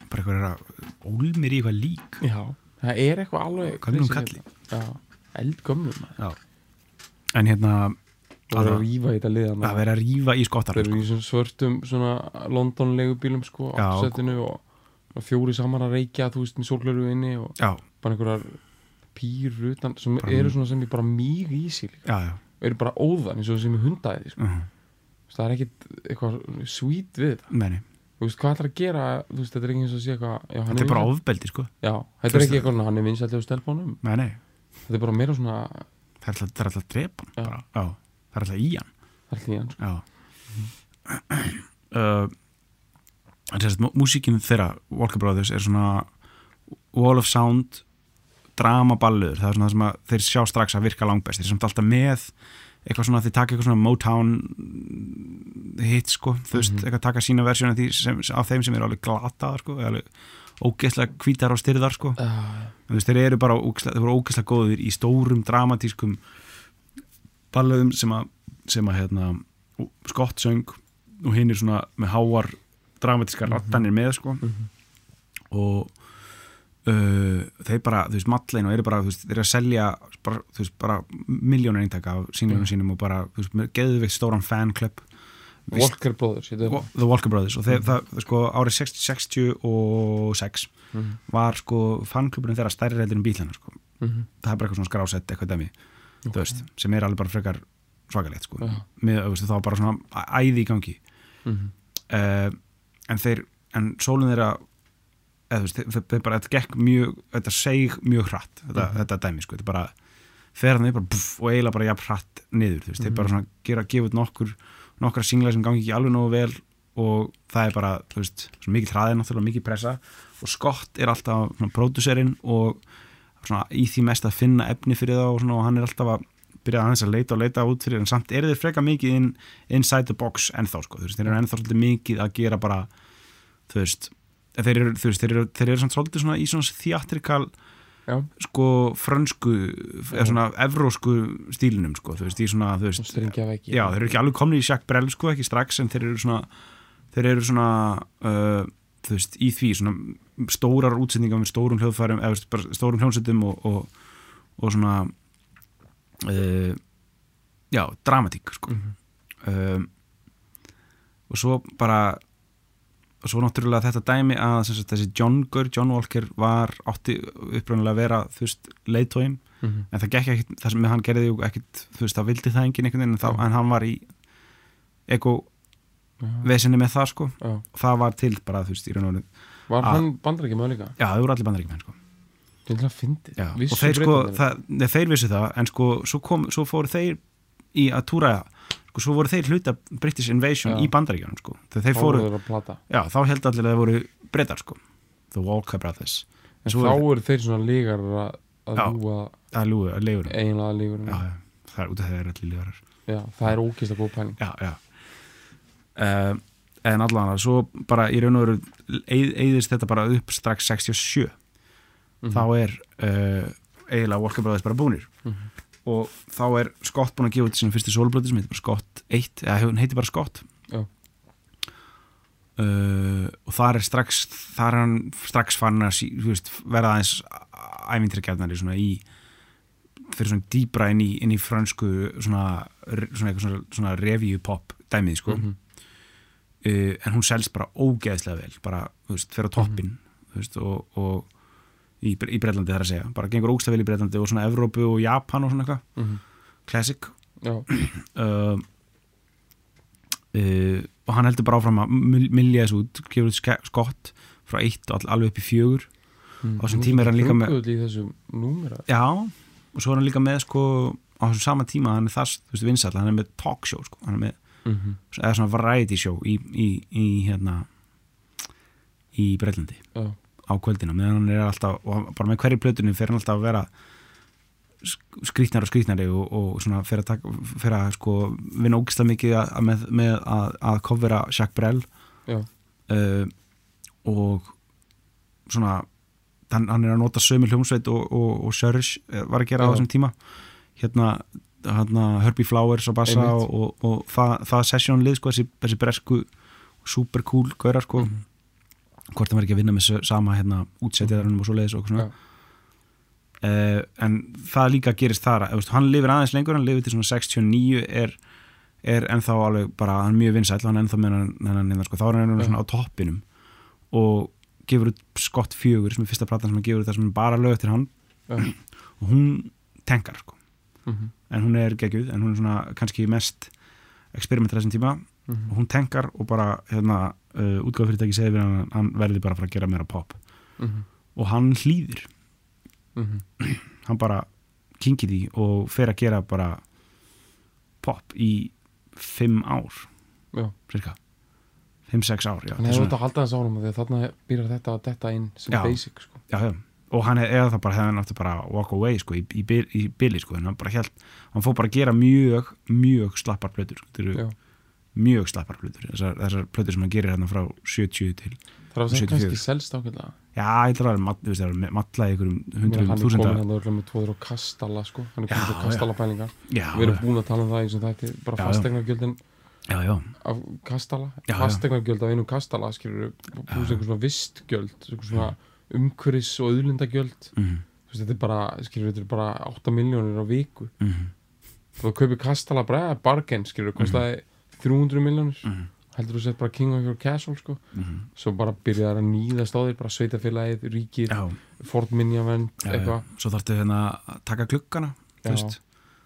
Speaker 2: Bara eitthvað er að ólmir í eitthvað lík.
Speaker 3: Já, það er eitthvað alveg hérna. já, eldgömmum
Speaker 2: en hérna
Speaker 3: það er
Speaker 2: að
Speaker 3: að rífa í þetta liðan
Speaker 2: að vera að rífa í skottar
Speaker 3: þeir eru í svona svörtum svona London legubílum sko og, fjóri saman að reykja þú veist með sólgleru inni og
Speaker 2: já,
Speaker 3: bara einhverjar pýr utan sem
Speaker 2: Bara-
Speaker 3: eru svona sem ég bara mýg í
Speaker 2: já
Speaker 3: eru bara óðan eins og sem ég hundaði sko.
Speaker 2: uh -huh.
Speaker 3: það er ekkit eitthvað sweet við þetta.
Speaker 2: Meni,
Speaker 3: þú veist hvað ætlar að gera veist þetta er ekki eins og að sé eitthvað já,
Speaker 2: þetta er bara ofbeldi sko.
Speaker 3: Já, þetta er ekki eitthvað hann er vinsætti á
Speaker 2: nei,
Speaker 3: þetta er bara meira svona
Speaker 2: það er alltaf, að drepa hann það er alltaf í hann.
Speaker 3: Allt í hann sko.
Speaker 2: uh, en sérst, músíkin þeirra Walker Brothers er svona Wall of Sound dramaballur, það er svona það sem að þeir sjá strax að virka langbest, þeir er samt alltaf með eitthvað svona, þeir taka eitthvað svona Motown hit sko, þú veist,
Speaker 3: Mhm.
Speaker 2: eitthvað taka sína versjón af, þeim sem eru alveg glataðar sko, alveg ógeðslega hvítar og styrðar sko.
Speaker 3: Uh,
Speaker 2: þú veist, þeir eru bara ógeðslega, ógeðslega góðir í stórum dramatískum ballöðum sem að, sem að hérna, skott söng og hinn er svona með háar dramatískar rattanir með sko.
Speaker 3: Mhm.
Speaker 2: og uh, þeir bara, þú veist, mallein og eru bara, þú veist, þeir eru að selja bara, þú veist, bara miljónur eintaka af sínglunum
Speaker 3: Mhm.
Speaker 2: sínum og bara, þú veist, með geðveikt stóran fanclub.
Speaker 3: Walker Brothers er-
Speaker 2: The Walker Brothers og þeir, það, sko, árið 60, 66
Speaker 3: Mhm,
Speaker 2: var sko fankluburinn þeirra stærri reyður en bílana sko.
Speaker 3: Mhm,
Speaker 2: það er bara eitthvað svona skrásett eitthvað dæmi
Speaker 3: ok.
Speaker 2: þú veist, sem er alveg bara frekar svakalegt sko.
Speaker 3: Já.
Speaker 2: með, veist, þá bara svona æði í gangi
Speaker 3: Mhm,
Speaker 2: uh, en þeir, en sólinn þeirra þeir, þeir bara, þetta gekk mjög þetta seg mjög hratt þetta,
Speaker 3: Mhm.
Speaker 2: þetta dæmi, sko, þetta bara fer hann bara buff, og eiginlega bara jafn hratt niður þeir
Speaker 3: Mhm.
Speaker 2: bara svona gera, gefa út nokkur nokkra singla sem gangi ekki alveg nógu vel og það er bara, þú veist, mikið hraðið náttúrulega mikið pressa og Scott er alltaf pródúserinn og svona í því mest að finna efni fyrir það og, svona, og hann er alltaf að byrja aðeins að leita og leita út fyrir en samt eru þeir freka mikið in, inside the box ennþá sko, þú veist, þeir eru ennþá svolítið mikið að gera bara, þú veist þeir eru, þú veist, þeir eru, þeir eru samt svolítið svona í svona theatrikal
Speaker 3: já,
Speaker 2: sko frönsku eða svona evrósku stílinum sko, þú veist, í svona, þú veist já, þeir eru ekki alveg komni í Jacques Brel sko, ekki strax, en þeir eru svona þeir eru svona uh, þú veist, í því svona stórar útsendingar með stórum hljóðfærum eða veist, bara stórum hljónsettum og, og, og svona uh, já, dramatík sko.
Speaker 3: Mhm,
Speaker 2: um, og svo bara og svo náttúrulega þetta dæmi að sagt, þessi John Gur, John Walker var átti uppröðanlega að vera þú veist, leiðtóim,
Speaker 3: mhm,
Speaker 2: en það gekk ekkit það sem hann gerði ekkit, þú veist, það vildi það enginn einhvern veginn, en, þá,
Speaker 3: Já.
Speaker 2: en hann var í
Speaker 3: já,
Speaker 2: vesinni með það sko,
Speaker 3: já.
Speaker 2: það var til bara, þú veist, í raun og veru,
Speaker 3: var hann bandar ekki með líka?
Speaker 2: Já, það voru allir bandaríkmenn sko.
Speaker 3: Það að
Speaker 2: og þeir sko, það, nei, þeir vissu það en sko, svo, kom, svo fóru þeir í að túra sko, svo voru þeir hluta British Invasion
Speaker 3: Já.
Speaker 2: í bandaríkjunum sko, þegar þeir fóru,
Speaker 3: að
Speaker 2: já, þá held allir að þeir voru breytar sko, The Walker Brothers.
Speaker 3: En
Speaker 2: Svo
Speaker 3: þá
Speaker 2: er-
Speaker 3: eru þeir svona lígar að, að ljúga
Speaker 2: að lúga, að já,
Speaker 3: eiginlega lígur
Speaker 2: já, það er út af þeir allir lífarar
Speaker 3: já, það er ókist að góð pæling.
Speaker 2: Já, já uh, en allan svo bara í raun og veru eigðist þetta bara upp strax 67
Speaker 3: Mhm.
Speaker 2: þá er uh, eiginlega Walker Brothers bara búnir
Speaker 3: Mhm.
Speaker 2: og þá er Scott búin að gefa út sinni fyrstu sólblötu sem heitir bara Scott 1 eða hún heitir bara Scott uh, og þar er strax þar er hann strax fann að sí, veist, verða aðeins ævintryggjarnari svona í fyrir svona dýbra inn í, inn í frönsku svona, svona, svona, svona review pop dæmið sko
Speaker 3: Mhm.
Speaker 2: uh, en hún selst bara ógeðslega vel bara, þú veist, fyrir á toppin þú veist, og, og í, í Breitlandi þar að segja, bara gengur ógeðslega vel í Breitlandi og svona Evrópu og Japan og svona eitthvað.
Speaker 3: Mhm.
Speaker 2: classic. Uh, uh, og hann heldur bara áfram að mil- milja þessu út, út ske- skott frá eitt og all, alveg upp í fjögur.
Speaker 3: Mhm.
Speaker 2: Á þessum tíma er hann líka með- já, og svo er hann líka með sko, á þessum sama tíma, hann er þess þú veist, vinsall, hann er með talk show sko, hann er með
Speaker 3: Mhm.
Speaker 2: eða svona variety show í, í, í hérna í Breitlandi
Speaker 3: já,
Speaker 2: á kvöldina meðan hann er alltaf, bara með hverju plötunni fer hann alltaf að vera sk- skrýtnari og skrýtnari og, og svona fer að, taka, fer að sko vinna ógislega mikið að, með, með að, að kofvera Jacques Brel. Uh, og svona hann, hann er að nota sömu hljómsveit og, og, og Sörris var að gera á þessum tíma. Hérna Herbie Flowers á bassa og, og, og það, það sessionlið sko, þessi, þessi bresku super cool gaurar sko
Speaker 3: Mhm.
Speaker 2: hvort hann var ekki að vinna með sama hérna útsetjaðarunum og svo leiðis og svona
Speaker 3: Já.
Speaker 2: uh, en það líka gerist þar að, hann lifir aðeins lengur, hann lifir til svona 69 er, er ennþá alveg bara, hann er mjög vinsæll, hann er ennþá með hann, hann sko, þá er hann
Speaker 3: Já.
Speaker 2: svona á toppinum og gefur út skott fjögur sem er fyrsta platan sem hann gefur út það sem er bara lög eftir hann
Speaker 3: Já.
Speaker 2: og hún tenkar sko
Speaker 3: Mhm.
Speaker 2: En hún er geggjuð, en hún er svona kannski mest experimentar þessum tíma
Speaker 3: Mhm.
Speaker 2: og hún tenkar og bara hérna, uh, útgáðfyrirtæki segir við hann hann verði bara að fara að gera meira pop
Speaker 3: Mhm.
Speaker 2: og hann hlýðir
Speaker 3: Mhm.
Speaker 2: hann bara kingir því og fer að gera bara pop í fimm ár cirka fimm, sex ár já,
Speaker 3: Þannig að þú ert að halda þess árum að þarna býr þetta að detta inn sem
Speaker 2: Já.
Speaker 3: basic sko.
Speaker 2: já, já. Og hann er eða það bara hefði hann átti bara að walk away sko, í, í, í bili sko, hann bara held hann fór bara að gera mjög, mjög slappar plötur sko, mjög slappar plötur þessar, þessar plötur sem hann gerir hérna frá 70 til
Speaker 3: Það er að
Speaker 2: 74.
Speaker 3: kannski selst ákveðlega
Speaker 2: já, ég ætla að þú það er matla í einhverjum hundruðum
Speaker 3: er
Speaker 2: þúsunda
Speaker 3: komin hann örugglega með tvoður og kastala sko. Hann er komin með kastala pælingar Við erum búin að tala um það í sem þetta bara
Speaker 2: Já, já.
Speaker 3: fastegnargjöldin af kastala. Fastegnargjöld af einum kastala skilur pluss umhverfis og auðlindagjöld.
Speaker 2: Mhm,
Speaker 3: Þú veist, þetta er bara, skilur, þetta er bara 8 miljónir á viku.
Speaker 2: Mhm,
Speaker 3: þú kaupir kastala bara, bargain skilur, kostaði 300 miljónir
Speaker 2: mhm,
Speaker 3: heldur þú sett bara king of your castle sko.
Speaker 2: mhm.
Speaker 3: svo bara byrjaði að nýðast á þér bara sveitafélagið, ríkir,
Speaker 2: já.
Speaker 3: eitthvað,
Speaker 2: svo þarftu hérna að taka klukkana þú veist.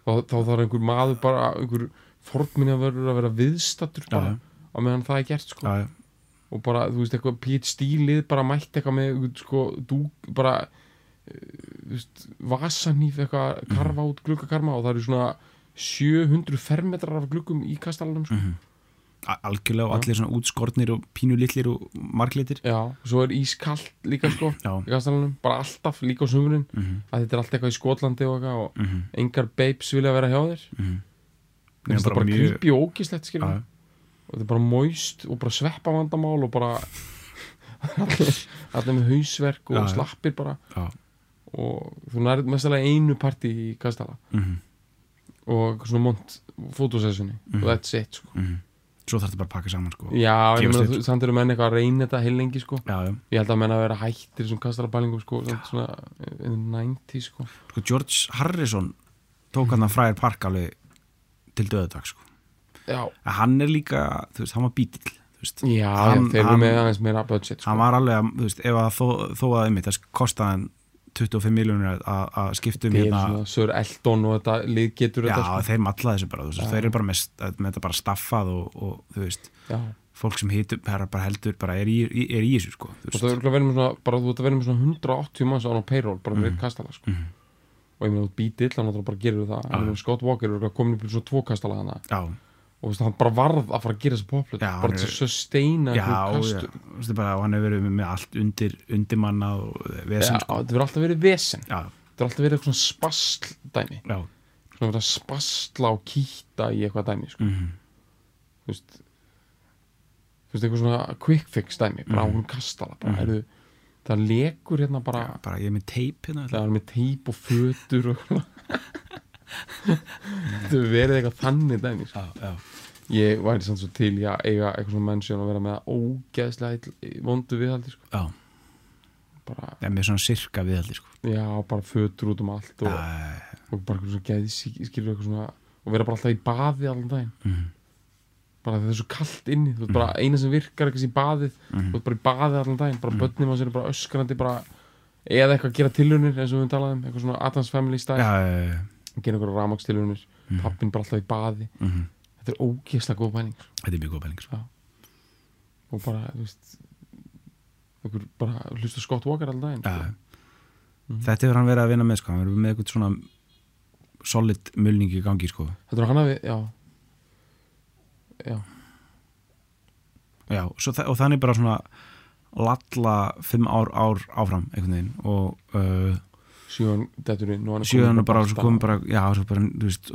Speaker 3: Þá, þá þarf einhver maður bara, einhver fornminjavörður að vera viðstattur bara, á meðan það er gert sko.
Speaker 2: já, já.
Speaker 3: Og bara, þú veist, eitthvað PhD-lið bara mætti eitthvað með, sko, dú, bara eh, þú veist, vasanýf eitthvað, karfa út gluggakarma og það eru svona 700 fermetrar af gluggum í kastalanum sko.
Speaker 2: Mhm. A- algjörlega og allir svona útskortnir og pínu litlir og marglitir.
Speaker 3: Já, svo er ískallt líka sko í kastalanum, bara alltaf líka á sumurinn
Speaker 2: mhm,
Speaker 3: að þetta er allt eitthvað í Skotlandi og eitthvað og
Speaker 2: mhm,
Speaker 3: engar babes vilja vera hjá þér.
Speaker 2: Mhm.
Speaker 3: það er bara, bara
Speaker 2: mjög-
Speaker 3: creepy og ógislegt skilur
Speaker 2: Já,
Speaker 3: og þetta er bara moist og bara sveppa vandamál og bara allir, allir með hausverk og
Speaker 2: Já,
Speaker 3: slappir bara
Speaker 2: já,
Speaker 3: og þú nærið mestalega einu partí í kastala
Speaker 2: mhm,
Speaker 3: og svona mont fotosessjoni
Speaker 2: Mhm.
Speaker 3: og that's it sko.
Speaker 2: mhm. svo þarf þetta bara að pakka saman sko
Speaker 3: Já, samt eru menn eitthvað að reyna þetta heil lengi sko. ég held að menn að vera hættir sko, svona in the 90 sko.
Speaker 2: sko George Harrison tók hann að fræðir park alveg til döðudag sko
Speaker 3: Já,
Speaker 2: En hann er líka, þú veist, hann var bítill
Speaker 3: já,
Speaker 2: Hann-
Speaker 3: já þeir eru með aðeins meira budget sko.
Speaker 2: hann var alveg, að, þú veist, ef að þó, þó að einmitt, það kostaði hann 25 miljónir að að skipta um
Speaker 3: Þeir
Speaker 2: hérna
Speaker 3: Sir Eldon og þetta lið getur
Speaker 2: já,
Speaker 3: þetta sko.
Speaker 2: þeir matla þessu bara, þú veist, þeir eru bara með, með þetta bara staffað og, og þú veist,
Speaker 3: Já.
Speaker 2: fólk sem hitur bara, bara heldur, bara er í, er þessu sko, þú
Speaker 3: og
Speaker 2: veist,
Speaker 3: það er verið með svona, bara þú ert að vera með svona 180 manns á hann á payroll bara
Speaker 2: Mhm.
Speaker 3: mm. kastala sko.
Speaker 2: Mhm.
Speaker 3: og ég meina þú býtill, hann náttúrulega bara gerir það en Scott Walker er komin upp í svona tvo kastala hana
Speaker 2: já,
Speaker 3: og hann bara varð að fara að gera þessu poplut
Speaker 2: Já,
Speaker 3: bara til að sustaina
Speaker 2: já, já, og hann hefur verið með, allt undir, undirmannað og
Speaker 3: Já,
Speaker 2: vesen, sko,
Speaker 3: þetta verður alltaf verið vesen.
Speaker 2: Já,
Speaker 3: þetta verður alltaf verið eitthvað spasl dæmi
Speaker 2: já,
Speaker 3: svona spasla og kýta í eitthvað dæmi sko.
Speaker 2: mhm,
Speaker 3: þú veist þú veist, eitthvað svona quick fix dæmi bara
Speaker 2: Mhm.
Speaker 3: á hún kastala bara, mm það lekur hérna bara
Speaker 2: já, bara ég er með teip hérna,
Speaker 3: það er með teip og fötur og. þetta verið eitthvað þannig dæmi
Speaker 2: já, já,
Speaker 3: ég væri samt svo til að eiga eitthvað svona mennsjón og vera með ógeðslega vondu viðhaldi sko.
Speaker 2: já,
Speaker 3: bara,
Speaker 2: ég er með svona sirka viðhaldi, sko,
Speaker 3: já, bara fötur út um allt og, og bara eitthvað svona svona og vera bara alltaf í baði allan daginn.
Speaker 2: Mhm,
Speaker 3: bara það er svo kallt inni þú veist bara eina sem virkar eitthvað í baðið.
Speaker 2: Mhm,
Speaker 3: þú veist bara í baðið allan daginn bara börnum á sér bara öskrandi bara eða eitthvað að gera tilunir eins og við talaðum eitthvað svona Adams Family style.
Speaker 2: Já, já, já,
Speaker 3: gera eitthvað rafmakstilunir
Speaker 2: Mhm.
Speaker 3: pappin bara alltaf í baði.
Speaker 2: Mhm,
Speaker 3: þetta er ógeðslega góð pæling sko.
Speaker 2: þetta er mjög góð pæling, sko,
Speaker 3: og bara þú veist einhver bara hlusta Scott Walker allan daginn
Speaker 2: já,
Speaker 3: sko. Mhm.
Speaker 2: þetta hefur hann verið að vinna með, sko, hann verið með eitthvað svona solid mulning í gangi, sko,
Speaker 3: þetta er hann að við já. Já
Speaker 2: já, þa- og þannig bara svona lalla fimm ár, ár áfram einhvern veginn. Og uh,
Speaker 3: síðan dettur inn og
Speaker 2: síðan bara, svo komið bara já, bara, veist,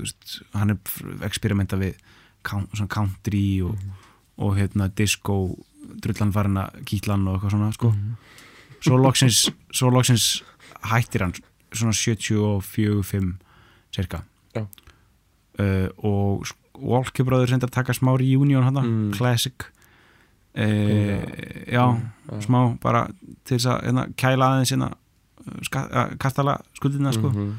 Speaker 2: veist hann er experimenta við count, svona country og, og hérna disco drullan farin að kýtlan og eitthvað svona sko. svo loksins svo loksins hættir hann svona 74-5 cirka
Speaker 3: Já.
Speaker 2: uh, og Brothers reyndar að taka smá reunion hann,
Speaker 3: Mm.
Speaker 2: classic uh, já,
Speaker 3: já.
Speaker 2: smá bara til þess að hérna, kæla aðeins hérna, kastala skuldina sko.
Speaker 3: Mhm.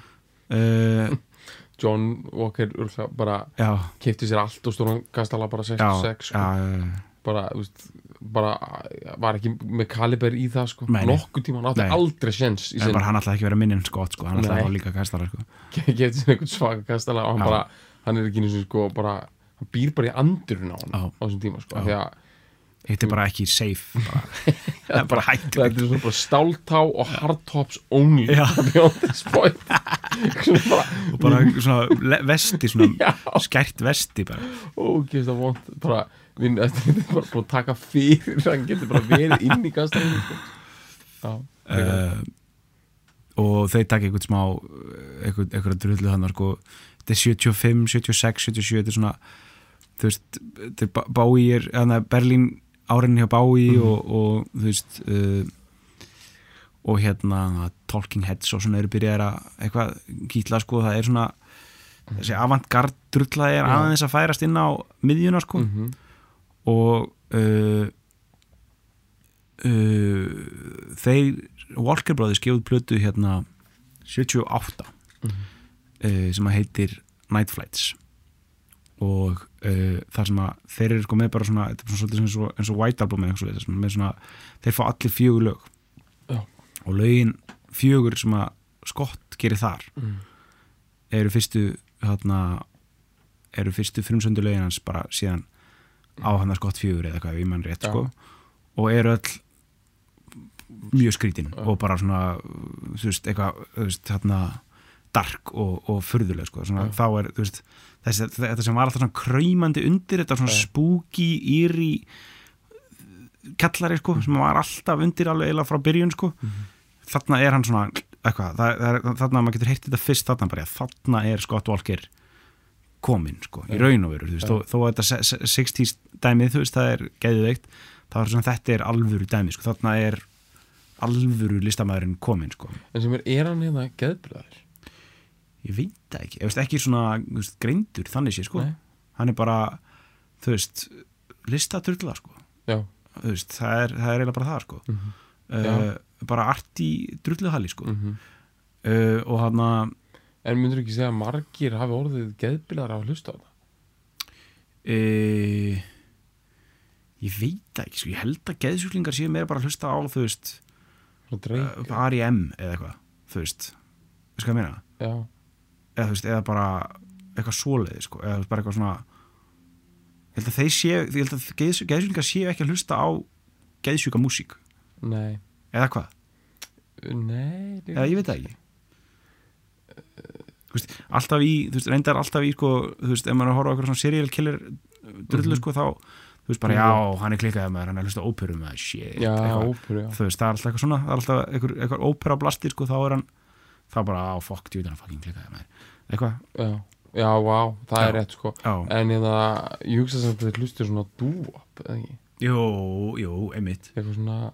Speaker 2: uh,
Speaker 3: John Walker örugglega bara
Speaker 2: já,
Speaker 3: kefti sér allt og stóran kastala bara
Speaker 2: já,
Speaker 3: 66 sko. bara, veist, bara var ekki með kaliber í það sko.
Speaker 2: Nei.
Speaker 3: nokkuð tíma, hann átti
Speaker 2: Nei.
Speaker 3: aldrei sjens
Speaker 2: hann ætlaði ekki að vera minnin skott sko, hann ætlaði að fá líka kastala sko.
Speaker 3: kefti sér einhvern svaka kastala og hann bara, hann er ekki eins og sko bara, hann býr bara í andurinn á hann á þessum tíma sko,
Speaker 2: hitt er bara ekki safe bara, það er bara hættu
Speaker 3: þetta er bara stáltá og hardtops only.
Speaker 2: Og bara svona vesti svona skært vesti bara.
Speaker 3: Ógeðst að vond bara, þetta er bara að taka fyrir. Hann getur bara verið inn í kastalinn sko.
Speaker 2: uh, og þeir taka einhvern smá einhvern, einhvern drullu hann sko, þetta er 75, 76, 77 þetta er svona þú veist, þetta er eða Berlín árinni hjá Bowie
Speaker 3: Mhm.
Speaker 2: og, og þú veist uh, og hérna Talking Heads og svona eru byrjaðir að eitthvað kýtla sko, það er svona þessi avantgard drulla er aðeins að færast inn á miðjuna sko
Speaker 3: mhm,
Speaker 2: og uh, uh, þeir Walker Brothers gefið plötu hérna 78
Speaker 3: Mhm.
Speaker 2: uh, sem að heitir Night Flights og uh, þar sem að þeir eru sko með bara svona, þetta er svona eins og, eins og White Album eða eitthvað svoleiðis, með svona þeir fá allir fjögur lög
Speaker 3: Já.
Speaker 2: og lögin fjögur sem að Scott gerir þar
Speaker 3: mhm.
Speaker 2: eru fyrstu hérna, eru fyrstu frumsöndu lögin hans bara síðan á hann að skott fjögur eða eitthvað ég mann rétt
Speaker 3: Já.
Speaker 2: sko og eru öll mjög skrítin
Speaker 3: Já.
Speaker 2: og bara svona þú veist, eitthvað, þú veist, hérna dark og, og furðuleg sko svona, þá er, þú veist, þessi, þetta sem var alltaf svona kræmandi undir, þetta svona spooky, íri kallari sko,
Speaker 3: Mhm.
Speaker 2: sem var alltaf undir alveg eiginlega frá byrjun sko. Þarna er hann svona eitthvað, það, það er, þarna maður getur heyrt þetta fyrst þarna bara, þarna er Scott Walker kominn sko, í raun og veru þó, þó að þetta se- se- 60s dæmið, þú veist, það er geðveikt þá er svona þetta er alvöru dæmið sko, þarna er alvöru listamæðurinn kominn sko,
Speaker 3: en sem er, er hann hérna geðbræður
Speaker 2: ég veit það ekki. Ég veist ekki svona veist, greindur þannig sé sko,
Speaker 3: Nei.
Speaker 2: hann er bara þú veist, listaturla sko. Veist, það er, það er eiginlega bara það sko.
Speaker 3: Mhm,
Speaker 2: uh, bara arti drulluhalli sko.
Speaker 3: Mhm.
Speaker 2: Uh, og hann að
Speaker 3: En myndur ekki segja að margir hafi orðið geðbilar af að hlusta á það?
Speaker 2: e, ég veit það ekki sko, ég held að geðsjúklingar séu meira bara að hlusta á þú veist, uh, R.I.M. eða eitthvað þú veist, veist hvað ég meina?
Speaker 3: Já,
Speaker 2: eða þú veist, eða bara eitthvað svoleiði sko, eða þú veist, bara eitthvað svona ég held að þeir séu ég held að geðs, geðsjúklingar séu ekki að hlusta á geðsjúka músík,
Speaker 3: nei.
Speaker 2: Eða hvað?
Speaker 3: Nei,
Speaker 2: eða ég veit það ekki. Þú veist, alltaf í, þú veist, reyndar alltaf í sko, þú veist, ef maður að horfa eitthvað svona serial killer drullu
Speaker 3: Mhm.
Speaker 2: sko, þá þú veist bara, já, hann er klikkaði með hann er að hlusta á óperu með það, shit
Speaker 3: Já, óperu,
Speaker 2: þú veist, það er alltaf eitthvað svona það er alltaf eitthvað, eitthvað ópera blasti, sko, þá er hann þá bara, á, fokk, djúðan, fucking klikkaði með eitthvað,
Speaker 3: Já, já, vá, það er
Speaker 2: Já.
Speaker 3: rétt sko
Speaker 2: já,
Speaker 3: En ég það, ég hugsa sem þetta hlustir svona dúop, eða ekki
Speaker 2: jú, jú,
Speaker 3: Eitthvað svona,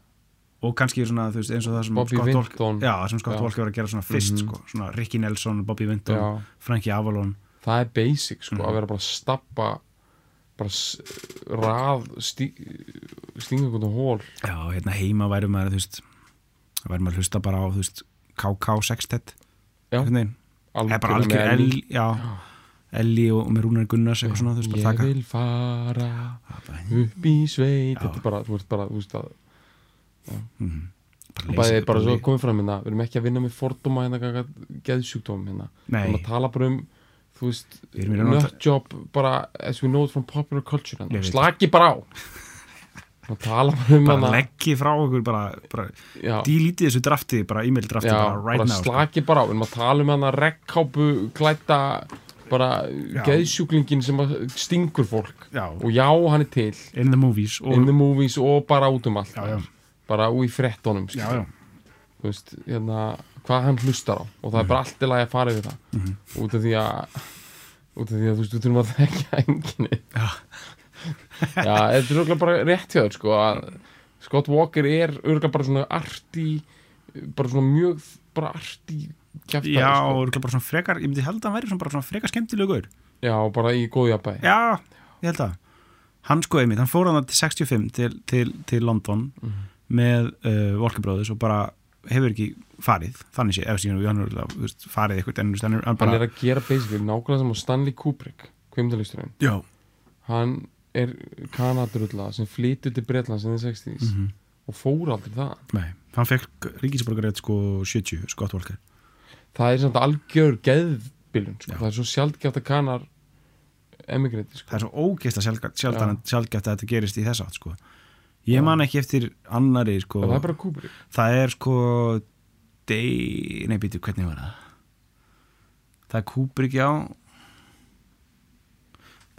Speaker 2: og kannski svona, þú veist, eins og það sem
Speaker 3: Bobby
Speaker 2: Scott
Speaker 3: Vinton.
Speaker 2: já, það sem Scott
Speaker 3: Já.
Speaker 2: Walker var að gera svona fyrst,
Speaker 3: Mhm.
Speaker 2: sko, svona Ricky Nelson, Bobby Vinton
Speaker 3: já
Speaker 2: Frankie Avalon,
Speaker 3: Það er basic sko,
Speaker 2: Mhm.
Speaker 3: að vera bara að stappa bara rað stí, stinga einhvern hól
Speaker 2: já, hérna heima væri maður, þú veist væri maður að hlusta bara á, þú veist KK Sextet
Speaker 3: Já.
Speaker 2: einhvern veginn. Það er bara algjör Elli, já, Elli og, með Rúnar Gunnars eitthvað svona, veist, bara
Speaker 3: Ég vil fara
Speaker 2: bara-
Speaker 3: upp í sveit. Þetta er bara, þú veist bara, þú veist að
Speaker 2: mhm. Bara
Speaker 3: Og
Speaker 2: leysa-
Speaker 3: bæði bara svo komið fram hérna, við erum ekki að vinna með fordóma hérna geðsjúkdóm hérna. Við erum að tala bara um þú veist, nutjob bara as we know it from popular culture hérna. Slaki bara á og tala bara um
Speaker 2: bara
Speaker 3: hana
Speaker 2: leggji frá okkur bara, bara dílítið þessu drafti, bara e-mail drafti
Speaker 3: já,
Speaker 2: bara right
Speaker 3: bara
Speaker 2: now sko.
Speaker 3: slaki bara á. Við erum að tala um hana rekkápu klæta bara geðsjúklingin sem stingur fólk.
Speaker 2: Já,
Speaker 3: og já, hann er til.
Speaker 2: In the movies og,
Speaker 3: in the movies og bara út um allt.
Speaker 2: Já, já.
Speaker 3: bara úr í
Speaker 2: já,
Speaker 3: þú veist, hérna, hvað hann hlustar á. Og það er bara allt lagi að fara yfir það.
Speaker 2: Mhm.
Speaker 3: út af því að út af því að þú veist, við þurfum að þekka enginni
Speaker 2: Já.
Speaker 3: Já, þetta er örgulega bara rétt hjá þér sko að Scott Walker er örgulega bara svona arti bara svona mjög bara arti kjaftaði
Speaker 2: Já,
Speaker 3: sko.
Speaker 2: og bara svona frekar, ég myndi held að hann væri svona bara svona frekar skemmtilegur
Speaker 3: Já, bara í góðu jafnbæði
Speaker 2: Já, ég held að. Hann sko einmitt, hann fór hann til 65 til, til, til London
Speaker 3: Mhm.
Speaker 2: með uh, Walker Brothers og bara hefur ekki farið, þannig sé, ef síðan þú veist, farið eitthvað en þú veist, hann er
Speaker 3: að gera basically nákvæmlega sem á Stanley Kubrick kvimdalisturinn
Speaker 2: já,
Speaker 3: Hann er kanadrulla sem flytur til Bretlands in the 60s
Speaker 2: mhm,
Speaker 3: og fór aldrei það
Speaker 2: nei hann fekk ríkisborgarrétt sko 70, Scott Walker.
Speaker 3: Það er samt algjör geðbilun sko.
Speaker 2: Já.
Speaker 3: Það er svo sjaldgjátt að kanar emigrati sko.
Speaker 2: það er svo ógeist að sjaldan sjálfgæft að þetta gerist í þess átt sko. Ég man ekki eftir annari sko.
Speaker 3: Það er bara Kubrick.
Speaker 2: Það er sko Day, nei býtu, hvernig var það? Það er Kubrick já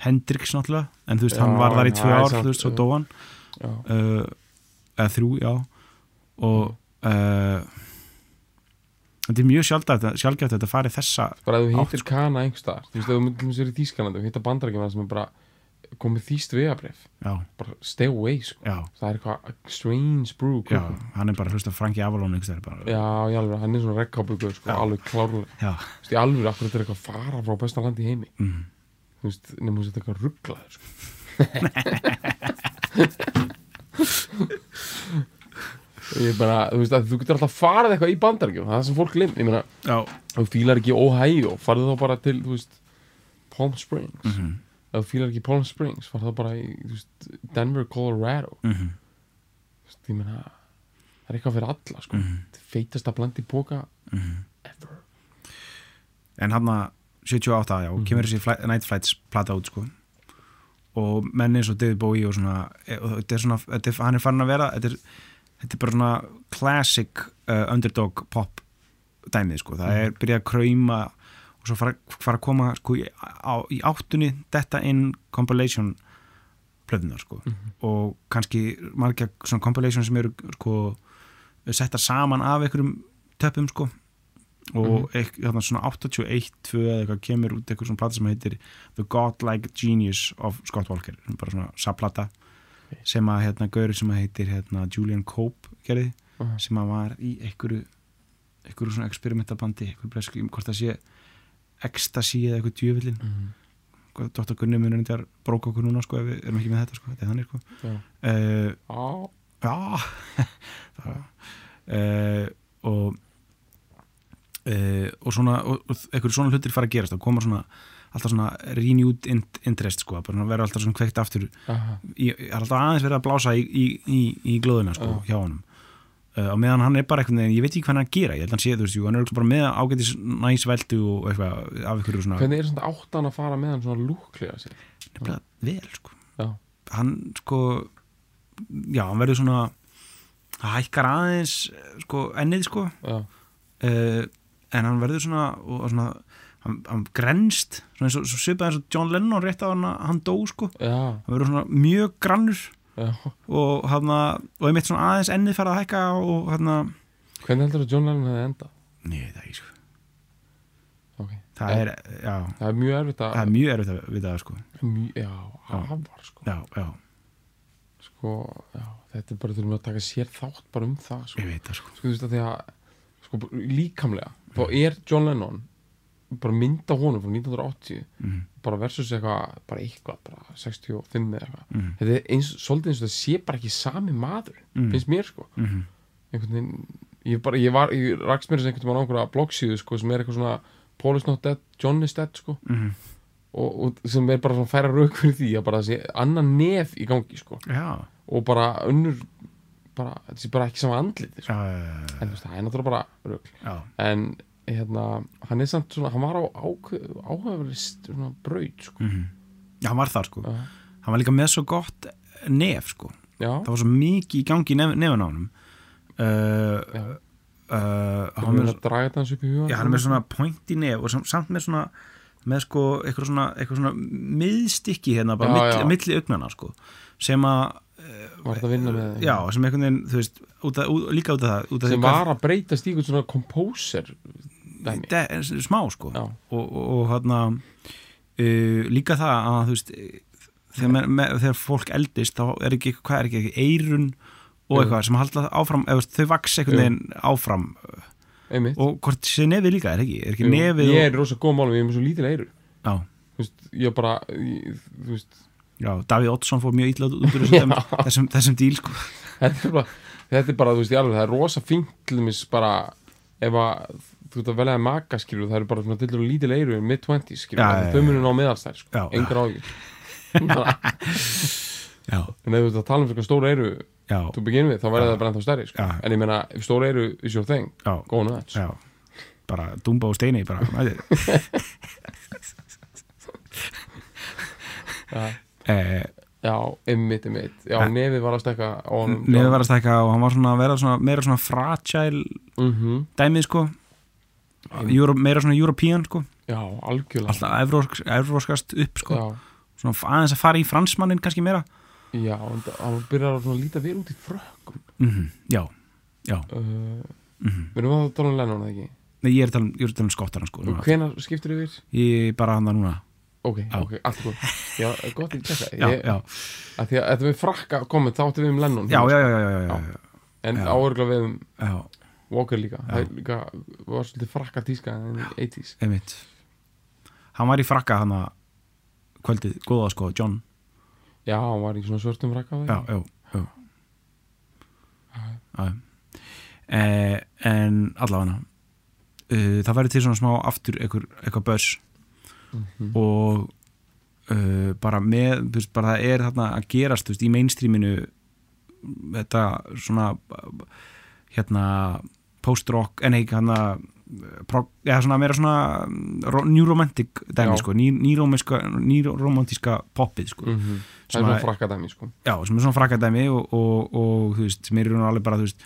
Speaker 2: Hendrix náttúrulega en þú veist,
Speaker 3: Já,
Speaker 2: hann var þar í
Speaker 3: já,
Speaker 2: tvö ár þú veist, svo
Speaker 3: já.
Speaker 2: dó hann.
Speaker 3: Já,
Speaker 2: uh, eða þrjú, já. Og uh, þetta er mjög sjálfgæft að þetta fari þessa
Speaker 3: bara ef þú
Speaker 2: Átt,
Speaker 3: hittir kana einhverstaðar Þú veist, þú myndum sér í Þýskalandi og hitta bandarækjum sem er bara komið þýst vegabrif
Speaker 2: já,
Speaker 3: bara stay away sko.
Speaker 2: já,
Speaker 3: það er eitthvað strange brew
Speaker 2: já,
Speaker 3: já,
Speaker 2: hann er bara hlusta Franki Avalon
Speaker 3: já alveg, hann er svona rekkábyggur sko,
Speaker 2: Já.
Speaker 3: alveg klárlega.
Speaker 2: Já.
Speaker 3: Þú veist, í alveg, akkur þetta er eitthvað að fara frá besta landi heimi?
Speaker 2: Mm.
Speaker 3: Þú veist, nefnum þú veist eitthvað rugglaður sko. ég bara, þú veist, að þú getur alltaf farið eitthvað í bandarækjum, það er sem fólk glim ég meina,
Speaker 2: já,
Speaker 3: þú fílar ekki Ohio farið þá bara til, þú veist Palm Springs,
Speaker 2: mhm,
Speaker 3: ef þú fílar ekki Palm Springs farið þá bara í, þú veist, Denver, Colorado.
Speaker 2: Mhm,
Speaker 3: þú veist, ég meina það er eitthvað fyrir alla, sko.
Speaker 2: Mhm,
Speaker 3: feitast að blandi póka
Speaker 2: mhm.
Speaker 3: ever.
Speaker 2: En hann að 78, já,
Speaker 3: Mhm.
Speaker 2: kemur þessi flight, Night Flights plata út sko. Og menn eins og David Bowie og svona, e- og þetta er svona þetta er, hann er farin að vera þetta er, þetta er bara svona classic uh, underdog pop dæmið sko, það er byrjað að krauma og svo fara, fara að koma sko í, á, í áttunni þetta inn compilation plöðunar sko. Og kannski margja svona compilation sem eru sko settar saman af einhverjum töpum sko og mm -hmm. svona 81 2 eða eitthvað kemur út eitthvað svona plata sem heitir The Godlike Genius of Scott Walker bara svona saplata
Speaker 3: Ok.
Speaker 2: sem að hérna gauri sem að heitir hérna, Julian Cope gerði
Speaker 3: Mhm.
Speaker 2: sem að var í einhverju einhverju svona experimentabandi einhverju bresku, hvort það sé ecstasy eða eitthvað djöfillin
Speaker 3: mm
Speaker 2: Hvað, Dr. Gunni munur þetta bróka okkur núna sko ef við erum ekki með þetta sko, þetta er þannig sko
Speaker 3: já,
Speaker 2: uh,
Speaker 3: á,
Speaker 2: Já uh, og uh, og svona einhverju svona hlutir fara að gerast og koma svona alltaf svona renewed in- interest sko, svona vera alltaf svona kveikt aftur
Speaker 3: aha,
Speaker 2: í, er alltaf aðeins verið að blása í, í, í, í glóðuna sko,
Speaker 3: Já.
Speaker 2: hjá honum. Uh, og meðan hann er bara veginn, ég veit ekki hvað hann að gera ég held að hann sé, þú veist, jú, hann er bara með ágætis næs veldu og eitthvað af einhverju svona
Speaker 3: hvernig er svona áttan að fara með hann svona lúklega sér?
Speaker 2: Nefnilega vel sko.
Speaker 3: Já,
Speaker 2: hann sko já, hann verður svona hækkar aðeins eh, sko ennið sko. Uh, en hann verður svona og, og svona, hann, hann grenst svona eins og svipað eins og John Lennon rétt á hann hann dó sko,
Speaker 3: já,
Speaker 2: hann verður svona mjög grannur
Speaker 3: já.
Speaker 2: og hann og einmitt svona aðeins ennið fara að hækka og hann
Speaker 3: hvernig heldur að John Lennon hefði enda
Speaker 2: Nei, það er ekki sko.
Speaker 3: Okay.
Speaker 2: það er, já,
Speaker 3: það er mjög erfitt
Speaker 2: það
Speaker 3: að
Speaker 2: er mjög erfitt að vita það sko.
Speaker 3: Mjög, já, afar sko.
Speaker 2: já, já,
Speaker 3: sko, já, þetta er bara þurfum við að taka sér þátt bara um það sko,
Speaker 2: ég veit það sko.
Speaker 3: Sko þú veist að því að sko, líkamlega, þá er John Lennon bara mynda honum frá 1980
Speaker 2: mm,
Speaker 3: bara versus eitthvað, bara eitthvað bara 65 eða eitthvað.
Speaker 2: Mm,
Speaker 3: þetta er eins, svolítið eins og það sé bara ekki sami maður,
Speaker 2: Mm.
Speaker 3: finnst mér sko.
Speaker 2: Mm,
Speaker 3: einhvern veginn, ég bara, ég var ég rakst mér þess einhvern veginn á einhverja bloggsíðu sko, sem er eitthvað svona, Paul is not dead, John is dead sko,
Speaker 2: mm,
Speaker 3: og, og sem er bara svona færa rauk fyrir því að bara það sé annan nef í gangi sko,
Speaker 2: já,
Speaker 3: og bara önnur bara, þetta sé bara ekki sama andlit sko. en þú veist, það er náttúrulega bara
Speaker 2: já,
Speaker 3: en hérna, hann er samt svona hann var á áhugaverist svona braut sko.
Speaker 2: mm, já, hann var þar sko.
Speaker 3: Já,
Speaker 2: hann var líka með svo gott nef sko.
Speaker 3: Já,
Speaker 2: það var svo mikið í gangi í nef, nefn á honum. Uh, uh, hann,
Speaker 3: hann er
Speaker 2: með, hann er með svona point í nef og sam- samt með svona með sko eitthvað svona, eitthvað svona miðstykki hérna bara
Speaker 3: Já,
Speaker 2: milli, milli augnana sko sem að,
Speaker 3: var þetta að vinna með
Speaker 2: já, sem einhvern veginn þú veist, út að, út, líka út af það út af
Speaker 3: sem var að breytast í eitthvað svona
Speaker 2: De, smá sko.
Speaker 3: Já,
Speaker 2: og, og, og hérna uh, líka það að þú veist þegar, með, með, þegar fólk eldist þá er ekki, hvað er ekki, eirun og eitthvað sem halda áfram eða, þau vaks einhvern veginn áfram.
Speaker 3: Einmitt.
Speaker 2: Og hvort sé nefið líka, er ekki, er ekki nefið
Speaker 3: ég er í rosa góð málum, ég er með svo lítil eiru
Speaker 2: já,
Speaker 3: þú veist, ég bara ég, þú veist,
Speaker 2: já, Davíð Oddsson fór mjög illa út úr þessum, þessum, þessum díl sko.
Speaker 3: þetta er bara þetta er bara, þú veist, ég alveg, það er rosa þess bara, ef að þú veist að veljaði maka, skilur, það eru bara svona til og lítil eiru, mid-20s, skilur, þau
Speaker 2: já.
Speaker 3: munum ná meðalstær, sko, engar ágjur en ef þú veist að tala um fyrir stóra eiru to begin with, þá verður það bara ennþá stærri, sko. En ég meina, ef stóra eiru is your thing, go nuts.
Speaker 2: Bara Dumba og Steini bara, eh,
Speaker 3: já, einmitt, einmitt. Já,
Speaker 2: Ja.
Speaker 3: nefið var að stekka
Speaker 2: nefið var að stækka og hann var svona að vera svona, meira svona fragile
Speaker 3: mm
Speaker 2: dæmið sko. Euro, meira svona European sko.
Speaker 3: Já, algjörlega.
Speaker 2: Alltaf evrósk, evróskast upp sko.
Speaker 3: Já,
Speaker 2: svona aðeins að fara í fransmannin kannski meira.
Speaker 3: Já, hann byrjar að líta vel út í frökkum.
Speaker 2: Mm já, já.
Speaker 3: Uh,
Speaker 2: mm
Speaker 3: við erum að tala um Lennon, eða ekki?
Speaker 2: Nei, ég er að tala um, um skottarna sko
Speaker 3: og
Speaker 2: núna.
Speaker 3: hvenær skiptir yfir?
Speaker 2: ég bara hann það núna
Speaker 3: ok,
Speaker 2: Já.
Speaker 3: ok, allt góð já, gott í tjekka að því að þetta við frakka komið þá áttum við um Lennon
Speaker 2: já, já, já,
Speaker 3: en áörgla við um Walker líka. Það líka, var svolítið frakka tíska en í 80s
Speaker 2: einmitt. Hann var í frakka hann að kvöldið góða sko, John.
Speaker 3: Já, hann var í svona svörtum frakka
Speaker 2: já, já. Eh, en allavega uh, það verður til svona smá aftur eitthvað börs
Speaker 3: Mhm.
Speaker 2: og uh, bara með, þú veist, bara það er þarna að gerast, þú veist, í mainstreaminu þetta svona hérna post-rock, en ekki hérna eða svona meira svona romantic dæmi, sko, ný, nýromantíska poppið, sko
Speaker 3: Mhm. það
Speaker 2: Sem
Speaker 3: er svona
Speaker 2: að-
Speaker 3: frakka dæmi sko
Speaker 2: já, sem er svona frakadæmi og, og, og þú veist, sem er í raun og alveg bara, þú veist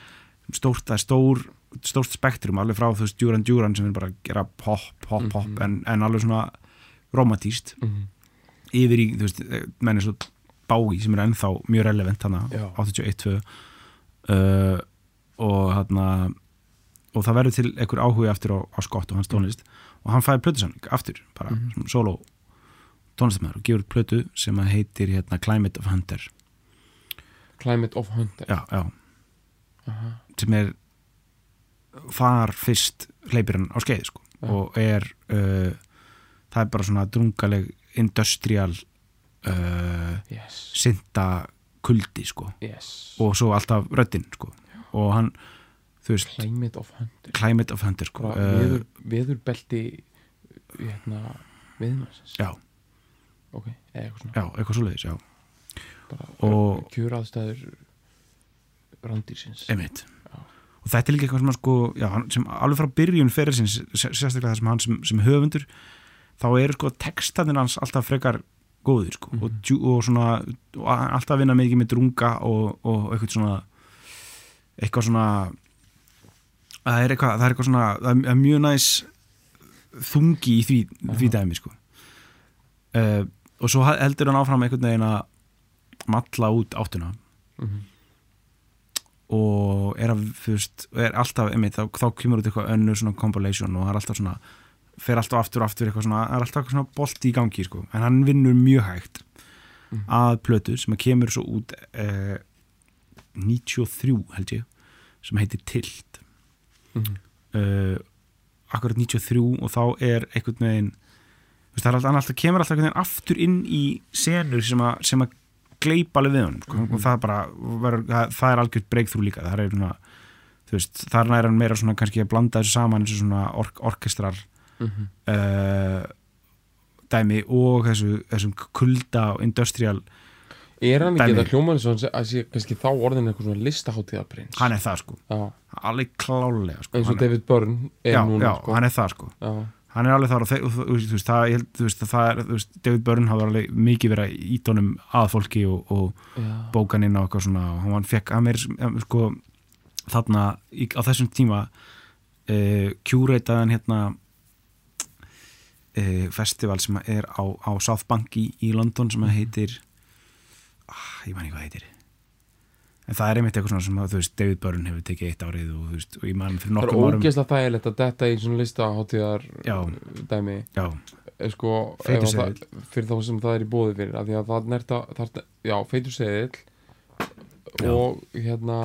Speaker 2: stórt, það er stór, stórt spektrum alveg frá, þú veist, Duran Duran sem er bara að gera pop, pop, pop,
Speaker 3: Mhm.
Speaker 2: en, en alveg svona romantíst
Speaker 3: Mhm.
Speaker 2: yfir í, þú veist, menni svo Bái sem er ennþá mjög relevant hana,
Speaker 3: Já.
Speaker 2: 81-2 uh, og hann og það verður til einhver áhugi aftur á, á Scott og hans tónlist og hann fæði plötusamling aftur, bara
Speaker 3: Mhm.
Speaker 2: mm solo tónlistamæður og gefur plötu sem að heitir hérna, Climate of Hunter
Speaker 3: Climate of Hunter
Speaker 2: já, já,
Speaker 3: Aha.
Speaker 2: sem er þar fyrst hleypir hann á skeið sko. Og er uh, það er bara svona drungaleg industrial uh,
Speaker 3: yes,
Speaker 2: synda kuldi sko.
Speaker 3: yes.
Speaker 2: Og svo alltaf röddinn sko. og hann, veist
Speaker 3: Climate of Hunter.
Speaker 2: Climate of Hunter sko. uh,
Speaker 3: veður, veðurbelti hérna viðmarsins
Speaker 2: já,
Speaker 3: ok, eða eitthvað svona.
Speaker 2: Já, eitthvað svoleiðis já,
Speaker 3: bara
Speaker 2: Og-
Speaker 3: kjöraðstæður randýrsins
Speaker 2: einmitt. Og þetta er líka eitthvað sem, sko, já, sem alveg frá byrjun sé- sérstaklega það sem hann sem, sem höfundur þá eru sko textanir hans alltaf frekar góðir sko, og,
Speaker 3: Mhm.
Speaker 2: djú- og svona og alltaf vinna mikið með drunga og, og eitthvað svona eitthvað svona það er eitthvað, það er eitthvað svona það er- mjög næs þungi í því, því dæmi sko uh, og svo heldur hann áfram einhvern veginn að matla út áttuna
Speaker 3: Mhm.
Speaker 2: og er, að, þú veist, er alltaf einmitt, þá, þá kemur út eitthvað önnur svona compilation og það er alltaf svona fer alltaf aftur og aftur eitthvað svona það er alltaf eitthvað svona bolti í gangi sko en hann vinnur mjög hægt
Speaker 3: Mhm.
Speaker 2: að plötu sem að kemur svo út eh, 93 held ég sem heitir Tilt
Speaker 3: Mhm.
Speaker 2: uh, akkurat 93 og þá er einhvern veginn veist, það alltaf, hann alltaf kemur alltaf einhvern veginn aftur inn í senur sem að, sem að gleipa alveg við honum sko.
Speaker 3: Mhm.
Speaker 2: og það bara, ver, það, það er algjört breakthrough líka, það er svona veist, þar er hann meira svona kannski að blanda þessu saman eins og svona ork orkestrar
Speaker 3: Mhm.
Speaker 2: uh, dæmi og þessu, þessum kulda og industrial,
Speaker 3: er hann ekki þetta hljóman og að sé kannski þá orðin eitthvað svona listaháttíðarprins
Speaker 2: hann er það sko. Alveg klálega sko.
Speaker 3: Eins og David Byrne er
Speaker 2: já,
Speaker 3: núna
Speaker 2: já,
Speaker 3: sko.
Speaker 2: hann er það sko.
Speaker 3: Já,
Speaker 2: hann er alveg þar og, þú veist, það, ég þú veist, það er, þú veist, David Byrne hafði alveg mikið verið í tónum að fólki og, og bókaninn og eitthvað svona og hann fekk, hann er sko þarna í, á þessum tíma uh, kjúreitaðan hérna uh, festival sem er á, á South Bank í, í London sem að heitir ah, ég man ekki hvað heitir. En það er einmitt eitthvað svona sem að þú veist David Byrne hefur tekið eitt árið og veist og ég man fyrir
Speaker 3: það er ógeðslega þægilegt að detta í svona listaháttíðar
Speaker 2: Já.
Speaker 3: dæmi.
Speaker 2: Já,
Speaker 3: er sko það- fyrir þá sem það er í bóði fyrir það nerta, það, já, feitur seðill
Speaker 2: Já.
Speaker 3: og hérna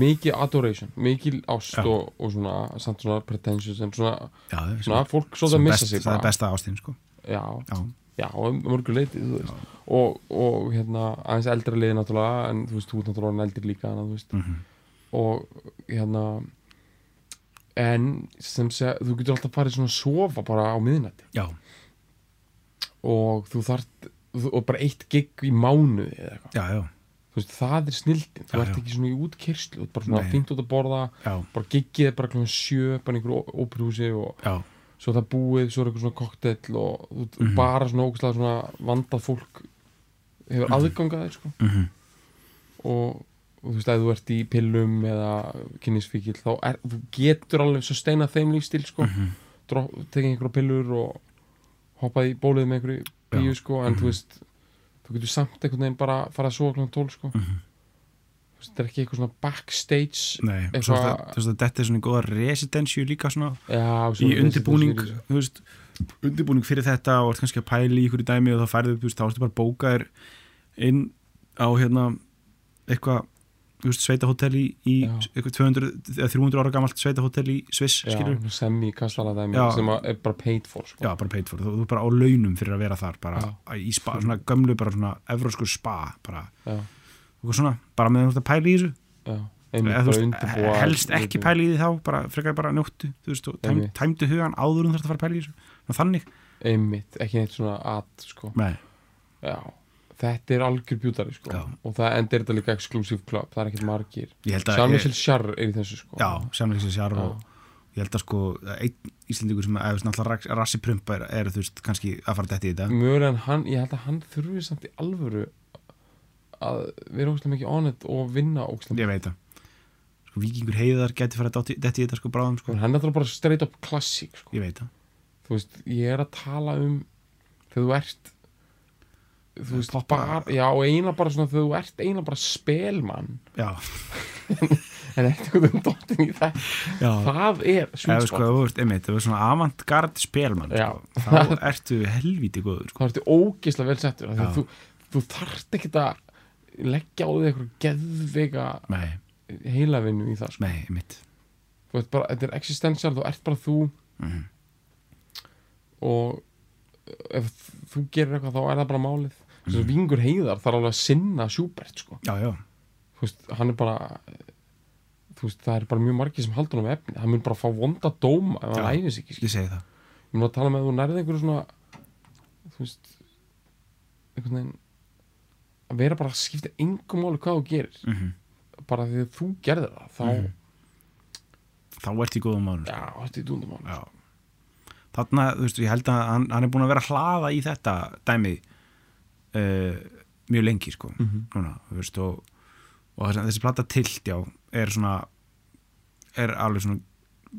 Speaker 3: mikið adoration, mikið ást og, og svona, samt svona pretentious en svona,
Speaker 2: já, er
Speaker 3: svona fólk svolítið að missa
Speaker 2: best,
Speaker 3: sig
Speaker 2: það er
Speaker 3: bara.
Speaker 2: besta ástin sko.
Speaker 3: já,
Speaker 2: já,
Speaker 3: já, mörgur leiti þú veist, og, og hérna aðeins eldra liði náttúrulega, en þú veist, þú ert náttúrulega eldri líka, en þú veist.
Speaker 2: Mm
Speaker 3: og hérna en sem segja, þú getur alltaf farið svona að sofa bara á miðnætti.
Speaker 2: Já,
Speaker 3: og þú þarft og bara eitt gig í mánuði eða eitthvað,
Speaker 2: já, já,
Speaker 3: veist, það er snildin þú
Speaker 2: Já,
Speaker 3: ert
Speaker 2: já.
Speaker 3: ekki svona í ert bara svona fínt út að borða
Speaker 2: já,
Speaker 3: bara giggið er bara klokkan sjö, bara einhverju óperhúsi og svo það búið, svo er eitthvað svona kokteill og þú,
Speaker 2: Mhm.
Speaker 3: bara svona ógæslega svona vandað fólk hefur aðgang að þér sko.
Speaker 2: Mm
Speaker 3: og, og þú veist að þú ert í pillum eða kynnisfíkil þá er, getur alveg svo steina þeim lífstíl sko,
Speaker 2: Mhm.
Speaker 3: mm tekið einhverja pillur og hoppað í bólið með einhverju bíu sko, en
Speaker 2: Mhm.
Speaker 3: þú veist þú getur samt einhvern veginn bara að fara að sofa klokkan 12 sko. Þú veist, þetta er ekki eitthvað svona backstage
Speaker 2: nei, svo þú veist að þetta er svona í góða residensju líka svona
Speaker 3: já,
Speaker 2: í
Speaker 3: svona
Speaker 2: undirbúning
Speaker 3: þessi-
Speaker 2: þú veist, undirbúning fyrir þetta og ert kannski að pæla í ykkur í dæmi og þá færðu, þú veist, þá ertu bara bókaðir inn á hérna eitthvað, sveitahótel í, í
Speaker 3: Já.
Speaker 2: eitthvað 200 eða 300 ára gamalt sveitahótel í Sviss, skilur
Speaker 3: svona semi-kastala dæmi
Speaker 2: Já.
Speaker 3: sem að er bara paid for sko.
Speaker 2: Já, bara paid for, þú, þú er bara á launum fyrir að vera þar bara
Speaker 3: Já.
Speaker 2: í spa, svona gömlu bara svona evrósku spa bara, svona, bara með að pæla í þessu. Veist,
Speaker 3: undirbúa
Speaker 2: helst ekki pæla í því þá bara frekar bara njóttu, veist, tæm, tæmdu hugan áður um þetta að fara að pæla í þessu. Þannig,
Speaker 3: einmitt, ekki neitt svona at sko. já, þetta er algjör bjútari sko.
Speaker 2: Já.
Speaker 3: og það endur þetta líka exclusive club það er ekkert margir Jean-Michel Jarre er í þessu sko.
Speaker 2: Já, sjar
Speaker 3: Já.
Speaker 2: og ég held að sko einn Íslendingur sem er náttúrulega rassi prumpa er, er þú veist kannski að fara dætt í þetta
Speaker 3: mjög en hann, ég held að hann þurfi samt í alvöru að vera mikið on it og vinna ógstlega
Speaker 2: ég veit það sko vikingur heiðar geti fara dætt í þetta sko bráðum sko,
Speaker 3: hann er náttúrulega bara straight up klassík sko.
Speaker 2: ég veit það
Speaker 3: þú veist, ég er að tala um þegar þú ert þú veist, bara, já, eina bara svona þú ert eina bara spelmann.
Speaker 2: Já,
Speaker 3: en eftir um dottin í það?
Speaker 2: Já.
Speaker 3: Það er sweet
Speaker 2: sko, þú veist, einmitt, þú veist svona avantgard spelmann sko, þá ertu helvíti góður sko.
Speaker 3: þá ertu ógeðslega vel settur þú, þú þarft ekki að leggja á því eitthvað geðveika
Speaker 2: Nei,
Speaker 3: heilavinnu í það sko.
Speaker 2: nei, einmitt.
Speaker 3: Þú ert bara, þetta er existential, þú ert bara þú.
Speaker 2: Mhm.
Speaker 3: og ef þú gerir eitthvað þá er það bara málið þess
Speaker 2: Mhm.
Speaker 3: að vingur heiðar þarf alveg að sinna Schubert sko.
Speaker 2: Já, já,
Speaker 3: veist, hann er bara veist, það er bara mjög margir sem haldur um efni, hann mun bara fá vonda dóma ef hann æfis ekki, skil.
Speaker 2: ég segi það
Speaker 3: ég mun að tala með að þú nærði einhverju svona þú veist einhvern veginn að vera bara að skipta engum máli hvað þú gerir
Speaker 2: mm -hmm.
Speaker 3: bara því að þú gerðir það þá,
Speaker 2: Mhm. Þá ert í góðum málum
Speaker 3: já, þetta er dúndum
Speaker 2: Já Þarna, þú veist, ég held að hann, hann er búin að vera að hlaða í þetta dæmi uh, mjög lengi, sko
Speaker 3: Mhm.
Speaker 2: núna, þú veist, og, og þessi, þessi plata tilt, já, er svona er alveg svona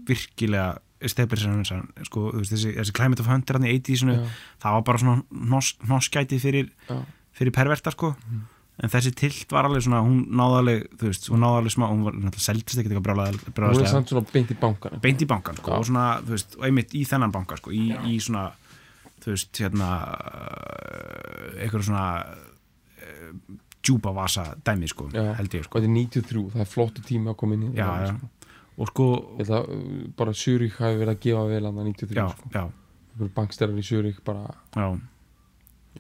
Speaker 2: virkilega stefir sem sko, þessi, þessi Climate of Hunter hann í 80-sinu,
Speaker 3: Já.
Speaker 2: það var bara svona hnoss, hnosskæti fyrir, fyrir perverta, sko
Speaker 3: Mhm.
Speaker 2: en þessi tilt var alveg svona, hún náði alveg þú veist, hún náði alveg smá, hún var náttúrulega seldist ekkert eitthvað brjálæð,
Speaker 3: hún er
Speaker 2: brjálæðslega
Speaker 3: samt svona beint í bankan
Speaker 2: beint í bankan sko, og svona, þú veist, og einmitt í þennan banka sko, í, í svona þú veist, hérna uh, eitthvað svona uh, djúpa vasa dæmi sko,
Speaker 3: Já.
Speaker 2: held ég sko
Speaker 3: þetta er 93, það er flottu tími að koma inn í
Speaker 2: já, já.
Speaker 3: sko.
Speaker 2: og sko,
Speaker 3: ég að uh, bara Zurich hafi verið að gefa vel hann 93
Speaker 2: já,
Speaker 3: sko.
Speaker 2: já,
Speaker 3: bankstærar í Zurich bara
Speaker 2: já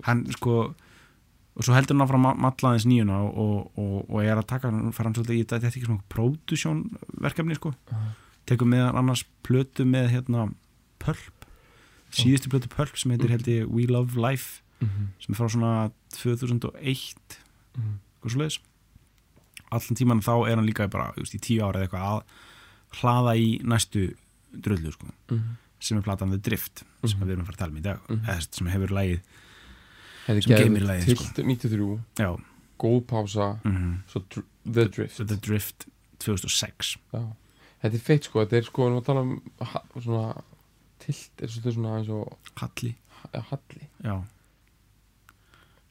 Speaker 2: hann sko og svo heldur hann áfram að matla aðeins nýjuna og, og, og, og er að taka, hann fara hann svolítið í þetta þetta er ekki svona production verkefni sko tekur með annars plötu með hérna Pulp síðustu plötu Pulp sem heitir held ég We Love Life sem er frá svona 2001
Speaker 3: Mhm.
Speaker 2: eitthvað svo leiðis allan tíman þá er hann líka bara just, í tíu ára eða eitthvað að hlaða í næstu dröllu sko,
Speaker 3: Mhm.
Speaker 2: sem er platan The Drift sem
Speaker 3: Mhm.
Speaker 2: við erum að fara að tala um í dag
Speaker 3: Mhm.
Speaker 2: eða sem hefur lægið Sem geymir lagið, sko.
Speaker 3: Tilt 93,
Speaker 2: já,
Speaker 3: góð pása
Speaker 2: mm
Speaker 3: svo dr The Drift
Speaker 2: The Drift 2006
Speaker 3: Já. Þetta er feitt sko, þetta er sko, við erum að tala um svona, tilt er svolítið svona eins og
Speaker 2: Halli,
Speaker 3: ja, halli,
Speaker 2: já.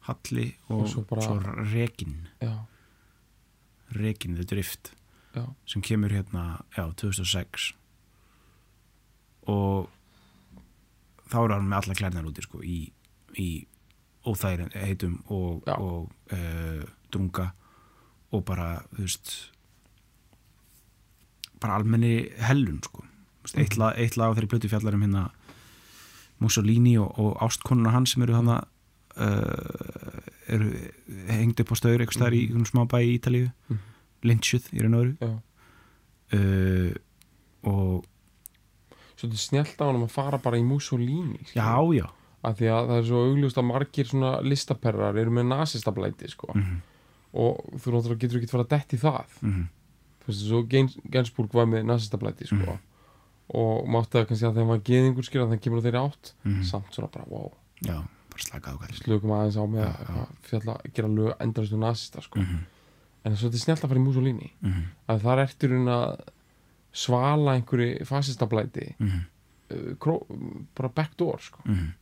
Speaker 2: Halli og,
Speaker 3: Og svo bara-
Speaker 2: svo Rekin
Speaker 3: já,
Speaker 2: Rekin The Drift
Speaker 3: já,
Speaker 2: sem kemur hérna, já, 2006 og þá er hann með alla klærnar úti sko, í, í óþægir heitum og, og uh, drunga og bara, þú veist bara almenni hellun sko. Eitt, lag, eitt lag á þeirri plötu fjallar um hérna Mussolini og, og ástkonnuna hans sem eru hann uh, eru hengd upp á staur eitthvað staðar í einhvern smá bæ í Ítalíu
Speaker 3: Mhm.
Speaker 2: lynchuð í raun og
Speaker 3: Já.
Speaker 2: uh, og
Speaker 3: Svolítið snjallt á hann að fara bara í Mussolini skilur.
Speaker 2: já, já
Speaker 3: Af því að það er svo augljóst að margir svona listaperrar eru með nasistablæti sko.
Speaker 2: mm
Speaker 3: og þú náttúrulega getur ekki fara að detti það
Speaker 2: -hmm.
Speaker 3: þú veist, svo Gens Gensburg var með nasistablæti sko.
Speaker 2: Mhm.
Speaker 3: Og mátti það kannski að þeim var geðingur skilja þannig kemur á þeirri átt
Speaker 2: Mhm.
Speaker 3: samt svona bara, wow,
Speaker 2: já, bara slakað á kall
Speaker 3: slökum aðeins á með að gera lög endalastu nasista sko.
Speaker 2: -hmm.
Speaker 3: en þetta er snjallt að fara í Mussolini
Speaker 2: -hmm.
Speaker 3: að það er eftir hún að svala einhverju fasistablæti
Speaker 2: -hmm.
Speaker 3: uh, bara backdoor sko.
Speaker 2: -hmm.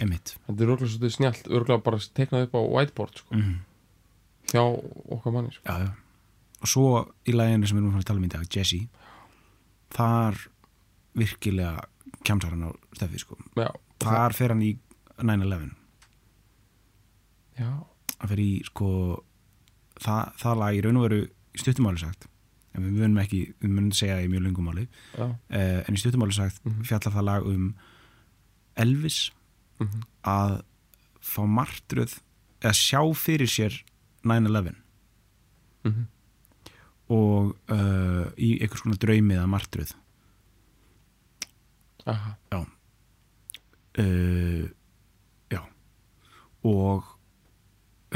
Speaker 2: einmitt
Speaker 3: þetta er örgulega svolítið snjallt örgulega bara teiknað upp á whiteboard sko.
Speaker 2: -hmm.
Speaker 3: hjá okkar manni sko.
Speaker 2: já, já og svo í læginu sem við erum að að tala um í dag Jesse þar virkilega kjamsar hann á stefið sko.
Speaker 3: Já,
Speaker 2: þar fer hann í 9-11
Speaker 3: já,
Speaker 2: hann fer í sko það, það lag í raun og veru í stuttumáli sagt en við munum ekki, við munum segja það í mjög lungumáli uh, en í stuttumáli sagt
Speaker 3: Mhm.
Speaker 2: fjallar það lag um Elvis
Speaker 3: Mm
Speaker 2: að fá martröð eða sjá fyrir sér 9-11
Speaker 3: -hmm.
Speaker 2: Og uh, í einhvers konar draumi eða martröð.
Speaker 3: Aha,
Speaker 2: uh, já. Og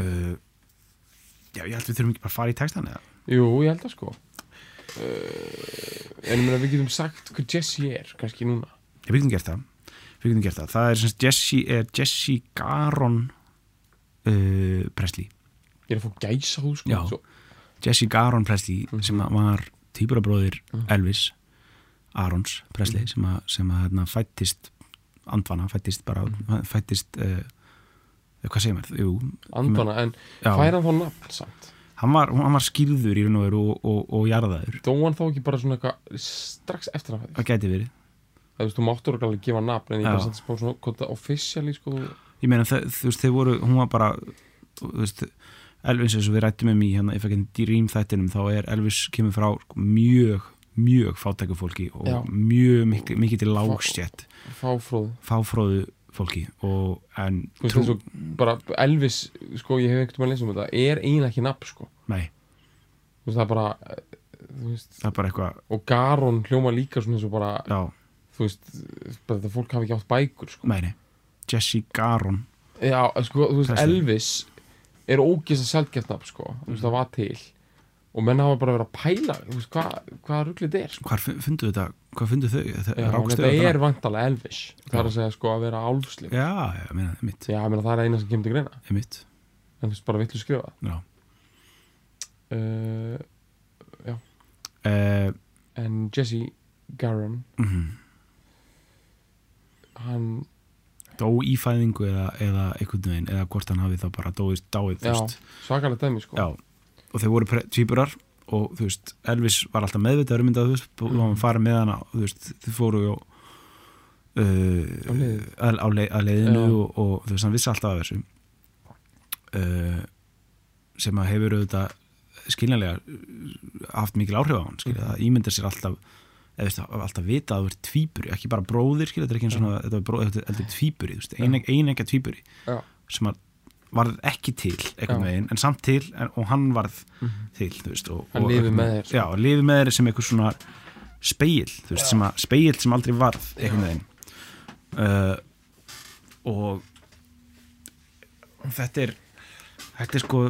Speaker 2: uh, já, ég held við þurfum ekki bara að fara í textan eða?
Speaker 3: Jú, ég held að sko. Uh, en við getum sagt hvað Jesse er, kannski núna.
Speaker 2: Ég, við getum gert það. Við getum gert það, það er semst Jesse, er Jesse Garon uh, Presley.
Speaker 3: Ég er að fá gæsa hús sko.
Speaker 2: Já.
Speaker 3: Svo,
Speaker 2: Jesse Garon Presley
Speaker 3: Mhm.
Speaker 2: sem var týpurabróðir
Speaker 3: Mhm.
Speaker 2: Elvis Arons Presley
Speaker 3: Mhm.
Speaker 2: sem að, sem að hérna, fættist andvana, fættist bara
Speaker 3: Mhm.
Speaker 2: fættist uh, hvað segir maður, jú
Speaker 3: andvana, en
Speaker 2: já,
Speaker 3: fær hann þá nafn samt
Speaker 2: hann var, hann var skýrður í raun og veru og, og, og jarðaður
Speaker 3: dó hann þá ekki bara svona eitthvað strax eftir hann
Speaker 2: það gæti verið
Speaker 3: það veist, þú máttur ekki alveg gefa nafn en ég bara setja spá svona officially sko, þú-
Speaker 2: ég meina þú veist, þau voru hún var bara þú veist, Elvis eins og við rættum um í hérna, if I can dream þættinum þá er Elvis kemur frá sko, mjög, mjög fátæku fólki og
Speaker 3: Já.
Speaker 2: mjög mikið, til lágstjætt
Speaker 3: fáfróð
Speaker 2: fáfróðu. Fólki og en
Speaker 3: veist, eins og bara Elvis sko, ég hef ekkert um að lesa um þetta er eiginlega ekki nafn sko.
Speaker 2: Nei,
Speaker 3: þú veist, það er bara veist,
Speaker 2: það er bara eitthvað
Speaker 3: og Garon hljóma líka svona eins og bara
Speaker 2: já,
Speaker 3: þú veist, þetta fólk hafi ekki átt bækur sko.
Speaker 2: meini Jesse Garon.
Speaker 3: Já, sko, þú veist. Elvis er ógist að sjálfgeft nafn sko, þú veist, það var til. Og menn hafa bara verið að pæla veist, hvað hva ruglið þetta er sko.
Speaker 2: hvar fu- fundu þetta, hvað fundu þau? Þetta
Speaker 3: já, þetta er vantalega Elvis. Það er
Speaker 2: Já.
Speaker 3: að segja sko að vera álfslig já,
Speaker 2: já, já, meina, mitt,
Speaker 3: ég meina það er eina sem kemur til greina.
Speaker 2: Mitt
Speaker 3: en þú veist, bara villu skrifa
Speaker 2: já.
Speaker 3: Uh,
Speaker 2: uh,
Speaker 3: en Jesse Garon
Speaker 2: mm
Speaker 3: hann,
Speaker 2: dó í fæðingu eða, eða einhvern veginn eða hvort hann hafi þá bara dóið, dáið
Speaker 3: já, svakalega dæmi sko
Speaker 2: Já, og þeir voru tvíburar og þú veist, Elvis var alltaf meðvitaður um þetta, þú veist, og hann farið með hana þú veist, þið fóru á uh, að, á leið, að leiðinu
Speaker 3: Já.
Speaker 2: og, og þú veist, hann vissi alltaf af þessu uh, sem að hefur auðvitað skiljanlega haft mikil áhrif á hann, skilja,
Speaker 3: Mhm.
Speaker 2: það ímyndar sér alltaf alltaf vita að þú ert tvíburi ekki bara bróðir, skilja, þetta er ekki eins og þetta er tvíburi, þú veist, ein, einengja tvíburi sem að varð ekki til einhvern veginn, en samt til en, og hann varð
Speaker 3: Mhm.
Speaker 2: til þú veist, og,
Speaker 3: Hann
Speaker 2: einhvern
Speaker 3: með sko.
Speaker 2: já, lifið með þér sem einhver svona speil, veist, sem að speil sem aldrei varð einhvern veginn. Uh, og þetta er þetta er sko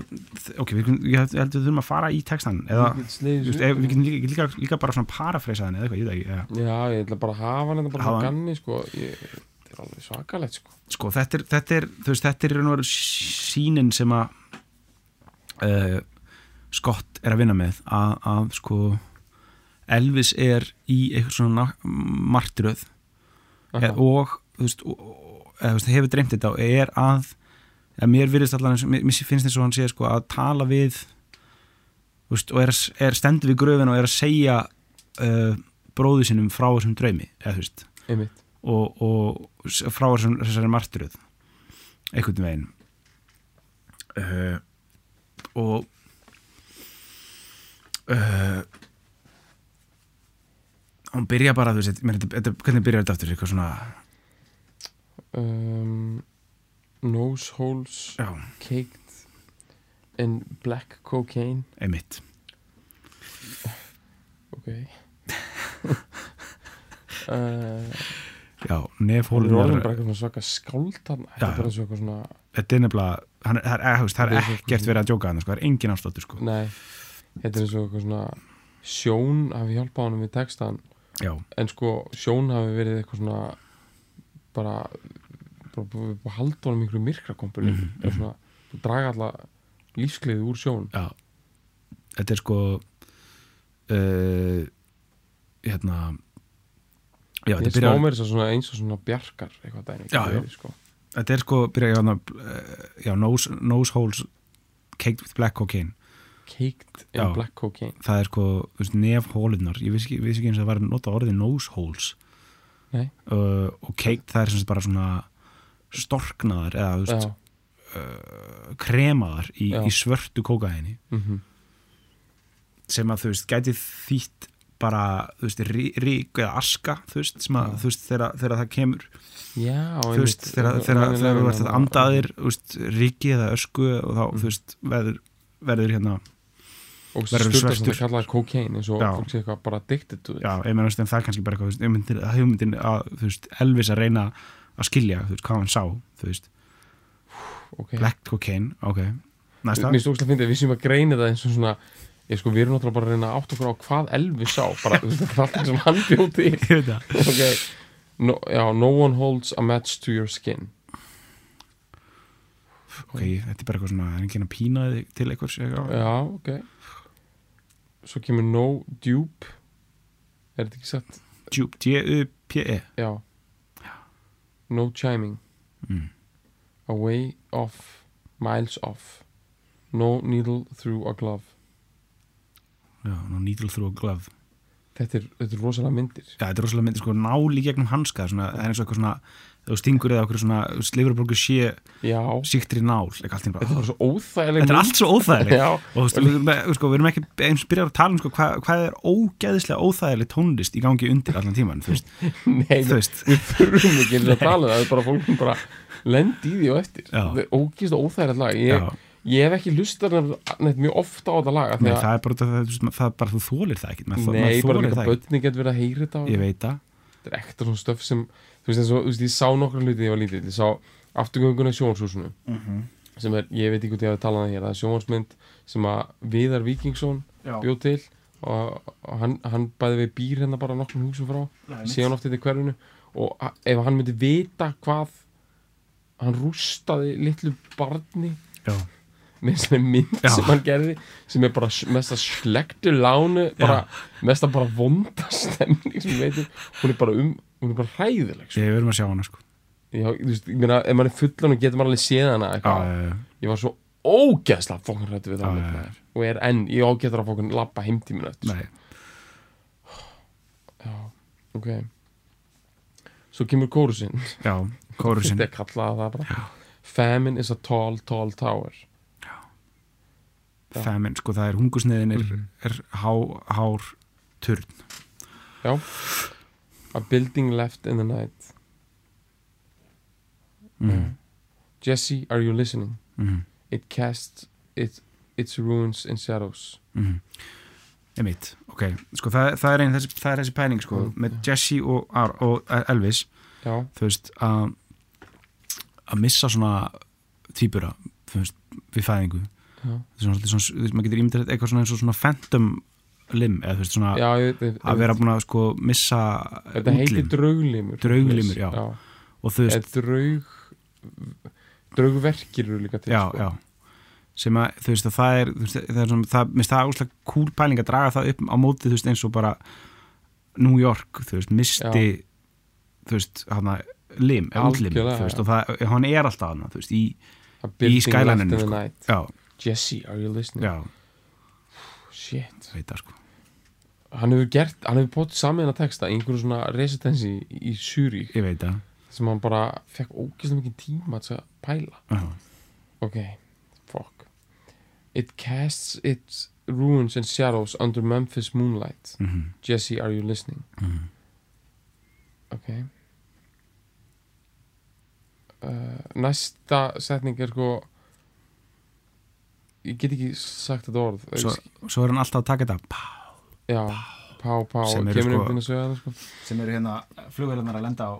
Speaker 2: ok, við, ég held ég held við þurfum að fara í textan eða, við getum líka, líka, líka bara svona parafreysa þannig eða eitthvað, ég veit ekki.
Speaker 3: Já, ég ætla bara að hafa hann þetta bara
Speaker 2: hann.
Speaker 3: ganni sko. ég, þetta er alveg svakalegt sko.
Speaker 2: sko, þetta er, þetta er þú veist, þetta er í raun og veru sínin sem að uh, Scott er að vinna með að, að sko Elvis er í eitthvað svona martröð
Speaker 3: Aha.
Speaker 2: e, og þú veist, og, veist, hefur dreymt þetta og er að eða, mér virðist allan, mér, finnst eins og hann sé sko, að tala við veist, og er, er stendur við gröfin og er að segja uh, bróðu sinum frá þessum draumi eða, veist, og, og frá þessum, þessari marturuð einhvern veginn. Uh, og uh, hún byrja bara þú veist, mér, þetta, þetta, hvernig byrjar þetta aftur? Eitthvað svona,
Speaker 3: um, Nose holes
Speaker 2: já,
Speaker 3: caked in black cocaine.
Speaker 2: Einmitt.
Speaker 3: Ok. Uh,
Speaker 2: já,
Speaker 3: Hún er orðin
Speaker 2: nefhólun
Speaker 3: bara eitthvað svaka skáld þarna. Þetta er eitthvað svona
Speaker 2: þetta er nefnilega hann, er- það er, það er, það er
Speaker 3: er
Speaker 2: ekkert verið að djóka hann sko, það er engin afsláttur sko.
Speaker 3: Nei, þetta er svona Sjón hafi hjálpað honum við textan
Speaker 2: já,
Speaker 3: En sko, Sjón hafi verið eitthvað svona Bara Bara, bara halda honum einhverju myrkrakompulum mm
Speaker 2: Mhm,
Speaker 3: svona, Draga alla lífskleiði úr Sjón
Speaker 2: já. Þetta er sko uh, hérna já, þetta byrjar
Speaker 3: mér þess að eins og svona bjarkar Eitthvað dæmi
Speaker 2: Já,
Speaker 3: verið, sko.
Speaker 2: þetta er sko byrja hérna, uh, já, nose, nose holes caked with black cocaine.
Speaker 3: Caked in black cocaine.
Speaker 2: Það er sko, nefhólunar ég vissi ekki, vissi ekki eins að það var að nota orðið nose holes. Uh, og caked það er sem sagt bara svona storknaðar eða veist,
Speaker 3: Já,
Speaker 2: kremaðar í, í svörtu kókaini
Speaker 3: mhm.
Speaker 2: Sem að þú veist, gæti þýtt bara, þú veist, rí- rík eða aska, þú veist, sem að, þú veist, þegar, það kemur,
Speaker 3: Já,
Speaker 2: þú veist, þegar, þú ert að andaðir, veist, ríki eða ösku og þá,
Speaker 3: Mm.
Speaker 2: þú veist, verður, verður hérna,
Speaker 3: Og sem
Speaker 2: svartur.
Speaker 3: það kallaði cocaine eins og fólk sé eitthvað bara addicted to it.
Speaker 2: Já, ég veist, en það er kannski bara eitthvað, veist, hugmyndin, að, veist, Elvis að reyna að skilja, þú veist, hvað hann sá, þú veist,
Speaker 3: okay.
Speaker 2: black cocaine, ok, næsta,
Speaker 3: Mér stókst að finna, við séum að greina það eins og svona ég sko, við erum náttúrulega bara að reyna að átt okkur á hvað Elvis sá, bara, þú veist, það er alltaf sem hann
Speaker 2: það,
Speaker 3: ok, no, já, no one holds a match to your skin.
Speaker 2: Ok, þetta er bara eitthvað svona, er enginn að pína þig til eitthvað,
Speaker 3: já, ok. Svo kemur no dupe. Er þetta ekki sett?
Speaker 2: djúp, D-U-P-E,
Speaker 3: já no chiming.
Speaker 2: Mm.
Speaker 3: away off, miles off. No needle through a glove.
Speaker 2: Já, no needle through a glove,
Speaker 3: þetta er, þetta er rosalega myndir.
Speaker 2: Já, þetta er rosalega myndi sko náli gegnum hanska svona, það er eins og eitthvað svona þú stingur eða okkur svona slifurborgu sé síktri nál
Speaker 3: þetta er svo óþægileg
Speaker 2: þetta er allt svo óþægilegt.
Speaker 3: Já,
Speaker 2: og veist, við, sko, við erum ekki eins byrjar að tala um sko, hvað, hvað er ógeðislega óþægileg tónlist í gangi undir allan tíman þú veist,
Speaker 3: nei,
Speaker 2: þú veist.
Speaker 3: við þurfum ekki að tala það er bara fólk sem bara lendi í því og eftir. Og óþægilegt lag. Ég, ég hef ekki lustar neitt mjög ofta á þetta lag
Speaker 2: nei,
Speaker 3: að-
Speaker 2: það er bara það, það er bara þú þólir það ekki
Speaker 3: nei, bara börni getur verið að heyra þetta
Speaker 2: ég veit það,
Speaker 3: þetta er ekta svona stöf sem þú veist, eins og, þú veist, ég sá nokkra hluti þegar ég var lítið ég sá afturgönguna í sjónvarshúsinu sem er, ég veit ekki hvað ég hef talað um það hér það er sjónvarsmynd sem að Viðar Víkingsson bjóð til og, og hann, hann bæði við býr hérna bara nokkrum húsum frá. Sé hann oft þetta í hverfinu. Og ef hann myndi vita hvað hann rústaði litlu barni
Speaker 2: já,
Speaker 3: með þessari mynd
Speaker 2: Já.
Speaker 3: sem hann gerði sem er bara s- mesta slektu lánu bara, mesta bara vonda stemning sem veitum hún er bara um, hún er bara hræðileg sko.
Speaker 2: ég verðum að sjá hana sko.
Speaker 3: Já, þú veist, ég meina, ef maður er fullan og getur maður alveg séð hana
Speaker 2: já,
Speaker 3: eitthvað,
Speaker 2: já, já.
Speaker 3: ég var svo ógeðslega fokkin hrættu við það.
Speaker 2: Já, já, já.
Speaker 3: og er enn, ég ágetur að fokkin lappa heimtíminu eftir
Speaker 2: nei,
Speaker 3: já, ok. Svo kemur kórusinn.
Speaker 2: Já, kórusinn.
Speaker 3: Þetta er kallað það bara. Famine is a tall, tall tower. Já.
Speaker 2: Famine, sko það er hungusneiðin er,
Speaker 3: Mhm.
Speaker 2: er há, hár turn
Speaker 3: já a building left in the night
Speaker 2: mm.
Speaker 3: Jesse, are you listening?
Speaker 2: Mm.
Speaker 3: It casts it, its ruins in shadows
Speaker 2: Mm. Einmitt, ok, sko það, það, er ein, þessi, þessi pæling sko,
Speaker 3: Mm,
Speaker 2: með. Jesse og, og Elvis
Speaker 3: já,
Speaker 2: þú veist að að missa svona veist, við fæðingu svona, svona, maður getur ímyndið eitthvað svona eins og svona phantom limb eða þú veist svona
Speaker 3: já ég, ég,
Speaker 2: að vera búin að sko missa
Speaker 3: þetta heitir drauglimur
Speaker 2: Drauglimur, já.
Speaker 3: já.
Speaker 2: og þú veist,
Speaker 3: draug draugverkir eru líka til
Speaker 2: já,
Speaker 3: sko.
Speaker 2: sem að þú veist að það er, veist, það er svona, það, minnst það úslega kúl pæling að draga það upp á móti þú veist eins og bara New York, þú veist, misti þú veist, hana lim,
Speaker 3: Algjörlega,
Speaker 2: þú veist, og það, hann er alltaf hana, þú veist, í,
Speaker 3: in the
Speaker 2: sko. já,
Speaker 3: Jesse, are you listening?
Speaker 2: já.
Speaker 3: Shit.
Speaker 2: Veit það sko,
Speaker 3: hann hefur gert, hann hefur bótt saman að texta í einhverju svona residency í Zurich.
Speaker 2: Ég veit það.
Speaker 3: Sem hann bara fekk ógeðslega mikið tíma að pæla.
Speaker 2: Já.
Speaker 3: ok, fuck. It casts its ruins and shadows under Memphis moonlight.
Speaker 2: Mhm,
Speaker 3: Jesse, are you listening?
Speaker 2: mhm.
Speaker 3: ok. Uh, næsta setning er sko ég get ekki sagt þetta orð
Speaker 2: svo, svo er hann alltaf að taka þetta pá,
Speaker 3: já, pá, pá,
Speaker 2: Sem eru sko-
Speaker 3: að það sko.
Speaker 2: sem eru hérna flugverðarnar að lenda á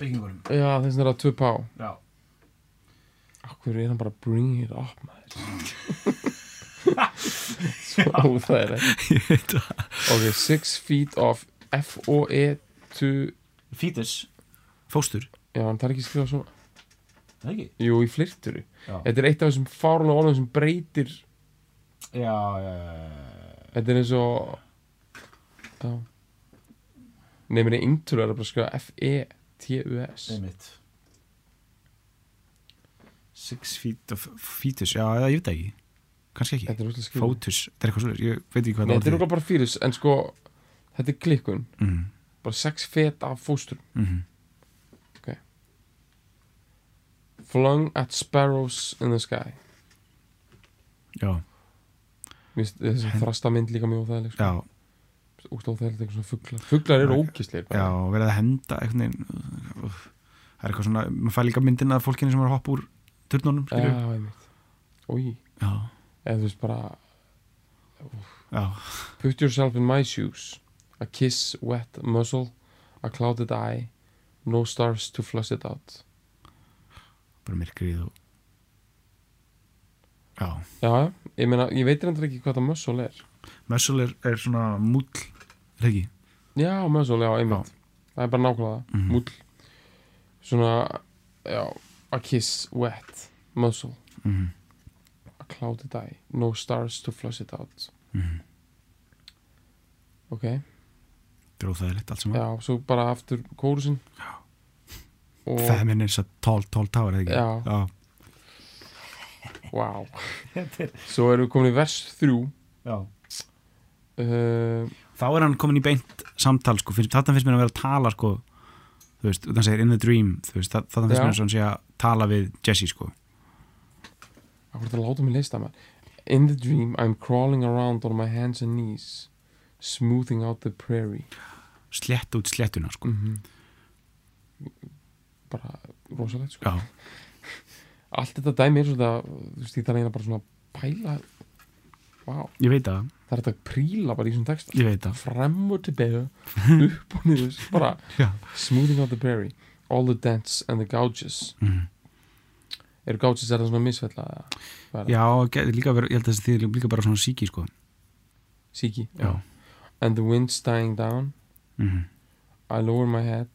Speaker 2: byggingurum
Speaker 3: já, þess vegna er það tvö pá.
Speaker 2: Já,
Speaker 3: Akkur er hann bara bring it up maður? Svo það er ekki
Speaker 2: það.
Speaker 3: Ok, six feet of F-O-E to
Speaker 2: Fítus, fóstur.
Speaker 3: Já, hann tar ekki að skrifa svona
Speaker 2: það ekki?
Speaker 3: Jú, í flirturu Þetta er eitt af þessum fárlega orðum sem breytir
Speaker 2: já, já, já.
Speaker 3: Þetta er eins og Já. Nefnir í ingtur er það bara að skrifa F-E-T-U-S
Speaker 2: Einmitt. Six feet of fetus, já, það ég veit það ekki. Kannski ekki,
Speaker 3: Þetta er útlæð skrifa
Speaker 2: fótus. Þetta er eitthvað svolítið, ég veit ekki hvað
Speaker 3: Nei, þetta er
Speaker 2: það
Speaker 3: útlæð bara fyrir En sko, þetta er klikkun.
Speaker 2: Mm,
Speaker 3: Bara sex fet af fóstur
Speaker 2: mm,
Speaker 3: Flung at sparrows in the sky.
Speaker 2: Já,
Speaker 3: þessi
Speaker 2: Hen-
Speaker 3: þrasta mynd líka mjög óþægileg sko.
Speaker 2: já,
Speaker 3: Úst óþægilegt eitthvað svona fuglar. Fuglar eru
Speaker 2: Já.
Speaker 3: ógisleir
Speaker 2: já verið að henda veginn uh, það er eitthvað svona, maður fæ líka myndina af fólkinu sem er að hoppa úr turnunum
Speaker 3: Já, einmitt. Ói,
Speaker 2: já,
Speaker 3: eða þú veist bara
Speaker 2: já,
Speaker 3: Put yourself in my shoes. A kiss, wet muzzle A clouded eye No stars to flush it out
Speaker 2: bara myrkrið og já,
Speaker 3: Já, ég meina, ég veit reyndar ekki hvað það muzzle er.
Speaker 2: Muscle er, er svona múll er ekki?
Speaker 3: Já, muzzle, já, einmitt. Það er bara nákvæmlega það,
Speaker 2: Mhm.
Speaker 3: múll. Svona, já A kiss, wet muzzle
Speaker 2: Mm
Speaker 3: A clouded eye No stars to flush it out.
Speaker 2: -hmm.
Speaker 3: Ok,
Speaker 2: dróðaðilegt allt sem
Speaker 3: já, svo bara aftur kórusin.
Speaker 2: Já.
Speaker 3: Og,
Speaker 2: Femin þess að tól, tól tára, ekki?
Speaker 3: Já.
Speaker 2: Já.
Speaker 3: wow Svo erum við komin í vers þrjú
Speaker 2: Já.
Speaker 3: uh,
Speaker 2: Þá er hann komin í beint samtal, sko. Finnst- Þarna finnst mér að vera að tala, sko. Þú veist, þannig segir in the dream, þú veist, þarna finnst
Speaker 3: Já.
Speaker 2: mér hann sé að tala við Jesse, sko.
Speaker 3: Akkur það láta mig leista maður In the dream I'm crawling around on my hands and knees Smoothing out the prairie
Speaker 2: Slett út slettuna, sko.
Speaker 3: mm Bara rosalegt sko. Allt þetta dæmi er svona Þú veist þarf eiginlega bara svona að pæla Vá,
Speaker 2: Ég veit það,
Speaker 3: það er þetta að príla bara í svona texta
Speaker 2: ég veit það.
Speaker 3: Frem og tilbega Upp og niður Bara smoothing out the prairie All the dents and the gouges
Speaker 2: Mm.
Speaker 3: Eru gouges er það svona er það?
Speaker 2: Já, líka verið, ég held að þessi þið líka bara svona síki, sko.
Speaker 3: Síki
Speaker 2: Já.
Speaker 3: And the wind's dying down
Speaker 2: Mm.
Speaker 3: I lower my head